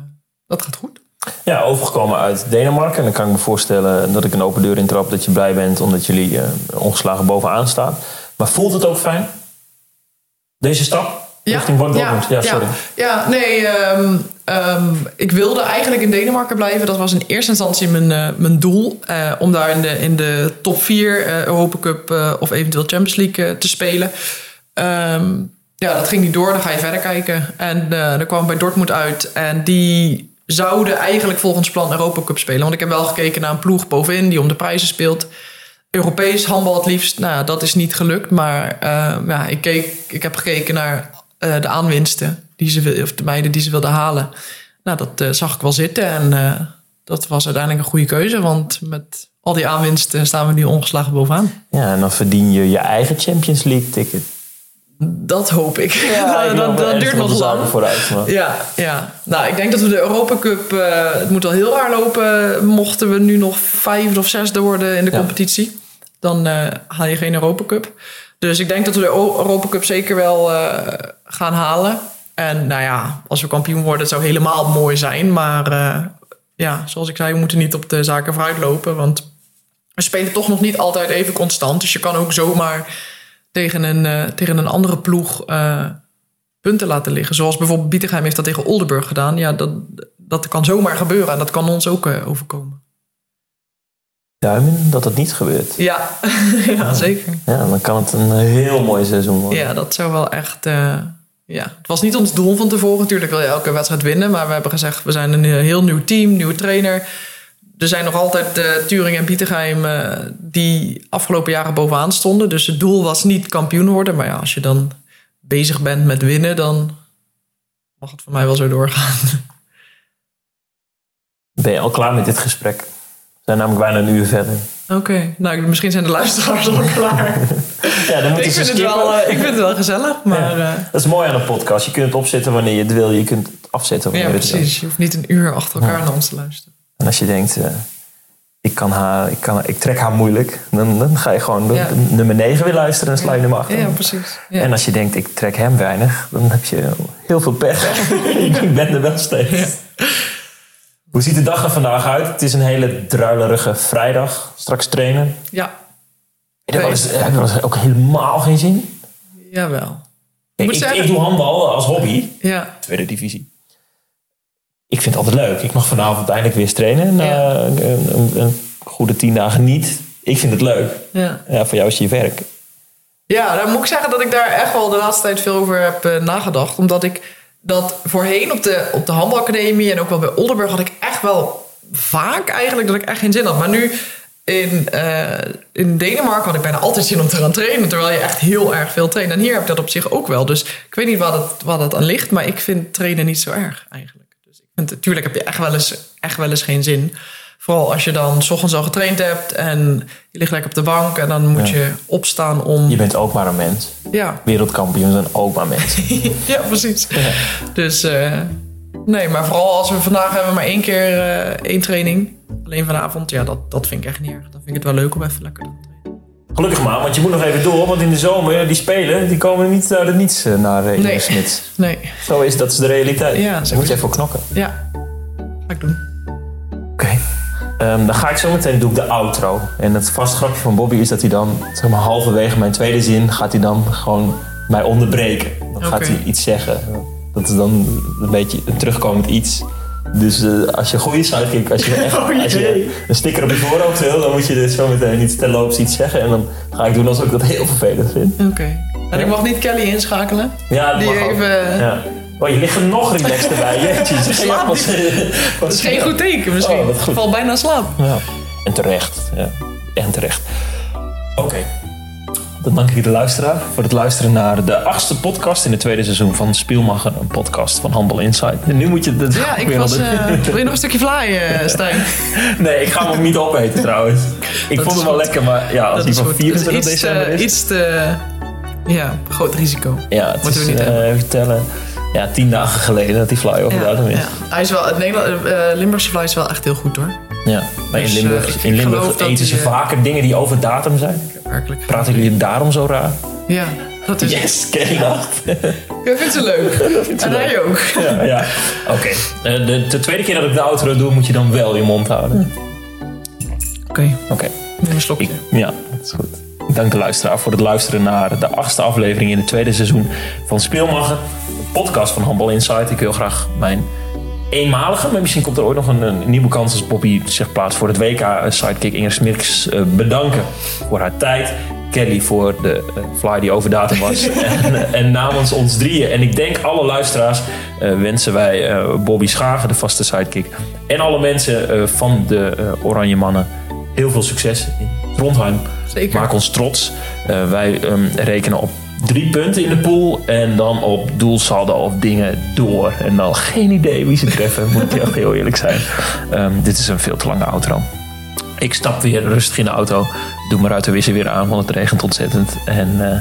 dat gaat goed. Ja, overgekomen uit Denemarken. En dan kan ik me voorstellen dat ik een open deur intrap. Dat je blij bent omdat jullie eh, ongeslagen bovenaan staan. Maar voelt het ook fijn? Deze stap? Richting Dortmund? Ja, sorry. Ja, nee, ehm, ehm, ik wilde eigenlijk in Denemarken blijven. Dat was in eerste instantie mijn, eh, mijn doel. eh, om daar in de, in de top 4 eh Europa Cup of eventueel Champions League te spelen. Ehm, ja, dat ging niet door. Dan ga je verder kijken. En dan kwam bij Dortmund uit. En die zouden eigenlijk volgens plan Europa Cup spelen. Want ik heb wel gekeken naar een ploeg bovenin die om de prijzen speelt. Europees handbal het liefst. Nou, dat is niet gelukt. Maar ja, ik, keek, ik heb gekeken naar de aanwinsten. Die ze, of de meiden die ze wilden halen. Nou, dat eh, zag ik wel zitten. En eh, dat was uiteindelijk een goede keuze. Want met al die aanwinsten staan we nu ongeslagen bovenaan. Ja, en dan verdien je je eigen Champions League ticket. Dat hoop ik. Ja, ik (laughs) dat, dat duurt nog lang. vooruit. Maar... Ja, ja. Nou, ik denk dat we de Europa Cup... eh, het moet wel heel raar lopen. Mochten we nu nog vijfde of zesde worden in de Ja. competitie... dan eh, haal je geen Europa Cup. Dus ik denk dat we de Europa Cup zeker wel gaan halen. En nou ja, als we kampioen worden... het zou helemaal mooi zijn. Maar eh, ja, zoals ik zei... we moeten niet op de zaken vooruit lopen. Want we spelen toch nog niet altijd even constant. Dus je kan ook zomaar tegen een, eh, tegen een andere ploeg... eh, punten laten liggen. Zoals bijvoorbeeld Bietigheim heeft dat tegen Oldenburg gedaan. Ja, dat, dat kan zomaar gebeuren en dat kan ons ook overkomen. Duimen dat dat niet gebeurt. Ja, (laughs) ja zeker. Ja, dan kan het een heel mooi seizoen worden. Ja, dat zou wel echt... ja. Het was niet ons doel van tevoren. Natuurlijk wil je elke wedstrijd winnen. Maar we hebben gezegd, we zijn een heel nieuw team, nieuwe trainer. Er zijn nog altijd uh, Turing en Bietigheim eh, die afgelopen jaren bovenaan stonden. Dus het doel was niet kampioen worden. Maar ja, als je dan bezig bent met winnen, dan mag het voor mij wel zo doorgaan. Ben je al klaar met dit gesprek? We zijn namelijk bijna een uur verder. Oké, nou misschien zijn de luisteraars al klaar. (laughs) Ja, dan moeten ik, ze vind het skippen. wel, eh, ik vind het wel gezellig, maar ja, Dat is mooi aan een podcast. Je kunt het opzetten wanneer je het wil. Je kunt het afzetten wanneer ja je het wil. precies. Je hoeft niet een uur achter elkaar naar ons te luisteren. En als je denkt, eh, ik, kan haar, ik, kan, ik trek haar moeilijk, dan, dan ga je gewoon Ja. nummer 9 weer luisteren en sla je nummer 8. Ja, precies. Ja. En als je denkt, ik trek hem weinig, dan heb je heel veel pech. (laughs) ik ben er wel steeds. Hoe ziet de dag er vandaag uit? Het is een hele druilerige vrijdag. Straks trainen. ja, Wel heb je wel eens ook helemaal geen zin? jawel. Ik, moet ik, zeggen- ik doe handbal als hobby. Ja, Tweede divisie. Ik vind het altijd leuk. Ik mag vanavond eindelijk weer trainen. Na Ja. een, een, een goede tien dagen niet. Ik vind het leuk. ja. Ja, voor jou is je werk. Ja, dan moet ik zeggen dat ik daar echt wel de laatste tijd veel over heb eh, nagedacht. Omdat ik dat voorheen op de, op de handbalacademie en ook wel bij Oldenburg had ik echt wel vaak eigenlijk dat ik echt geen zin had. Maar nu in, eh, in Denemarken had ik bijna altijd zin om te gaan trainen. Terwijl je echt heel erg veel traint. En hier heb ik dat op zich ook wel. Dus ik weet niet waar dat, waar dat aan ligt. Maar ik vind trainen niet zo erg eigenlijk. Dus ik vind, natuurlijk heb je echt wel, eens, echt wel eens geen zin. Vooral als je dan 's ochtends al getraind hebt en je ligt lekker op de bank en dan moet Ja. je opstaan om. Je bent ook maar een mens. Ja, Wereldkampioen zijn ook maar mensen. (laughs) ja precies. Dus eh, nee, maar vooral als we vandaag hebben maar één keer eh, één training. Alleen vanavond, ja, dat, dat vind ik echt niet erg. Dan vind ik het wel leuk om even lekker te trainen. Gelukkig maar, want je moet nog even door. Want in de zomer, die spelen, die komen niet uit het niets eh, naar uh, Nee. Smits. (laughs) Nee. Zo is dat is de realiteit. Ja, Daar moet je even voor knokken. Ja. Ga ik doen. Oké. Ehm, dan ga ik zo meteen doe ik de outro. En het vast grapje van Bobby is dat hij dan, zeg maar halverwege mijn tweede zin, gaat hij dan gewoon mij onderbreken. Dan gaat hij iets zeggen. Dat is dan een beetje een terugkomend iets. Dus eh, als je een goede sidekick, als je, (laughs) echt, Oh, als je een sticker op je voorhoofd wil, dan moet je dus zo meteen iets terloops iets zeggen. En dan ga ik doen alsof ik dat heel vervelend vind. Oké. En ik mag niet Kelly inschakelen? Ja, dat Die even- Ja. Oh, je ligt er nog relaxter (laughs) bij. Jeetje, Slaap Dat is geen goed teken misschien. Oh, goed. Ik val bijna slaap. Ja. En terecht. Ja. En terecht. Oké. Dan dank ik de luisteraar voor het luisteren naar de achtste podcast in het tweede seizoen van Spielmacher, een podcast van Humble Insight. En nu moet je het Ja, ik weer was... eh, (laughs) wil je nog een stukje fly, eh, Stijn? (laughs) Nee, ik ga hem ook niet opeten trouwens. Ik Dat vond hem wel goed. lekker, maar ja, als Dat die van goed. 24 Dat is iets december te, is. iets te... Ja, groot risico. ja, het moeten is, we niet eh, even tellen. Ja, tien dagen geleden dat die fly over datum is. ja. Hij is wel... Het Nederland, eh, Limburgse fly is wel echt heel goed hoor. Ja, maar in Dus, Limburg, eh, in Limburg dat eten ze die, eh, vaker dingen die over datum zijn. Werkelijk. Praten jullie daarom zo raar? Ja, dat is... Yes, Kerrynacht. Ik vind ze leuk. (laughs) vindt ze en leuk. hij ook. ja, ja. oké. Eh, de, de tweede keer dat ik de outro doe, moet je dan wel je mond houden. Oké, Oké. neem een slokje. Ik- Ja, dat is goed. Dank de luisteraar voor het luisteren naar de achtste aflevering in het tweede seizoen van Speelmacher. Een podcast van Handbal Insight. Ik wil graag mijn eenmalige, maar misschien komt er ooit nog een, een nieuwe kans als Bobby zich plaatst voor het WK. eh, Sidekick Inger Smirks eh, bedanken voor haar tijd. Kelly voor de eh, fly die over datum was. (laughs) en, en namens ons drieën. En ik denk alle luisteraars wensen wij Bobby Schagen, de vaste sidekick. En alle mensen van de Oranje Mannen heel veel succes in Trondheim. Zeker. Maak ons trots. Wij ehm, rekenen op drie punten in de pool. En dan op doelsaldo of dingen door. En dan geen idee wie ze treffen. Moet ik heel eerlijk zijn. Ehm, dit is een veel te lange outro. Ik stap weer rustig in de auto. Doe mijn ruitenwisser weer aan, want het regent ontzettend. En eh,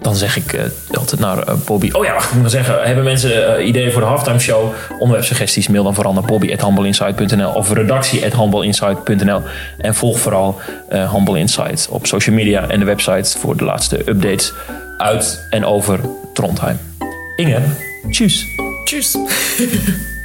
dan zeg ik eh, altijd naar eh, Bobby. Oh ja, wacht, ik moet zeggen. Hebben mensen eh, ideeën voor de halftime show? Onderwerpsuggesties? Mail dan vooral naar bobby.handballinsight.nl of redactie.handballinsight.nl. En volg vooral Handbal Insight op social media en de website voor de laatste updates uit en over Trondheim. Inge, tjus. Tjus. (laughs)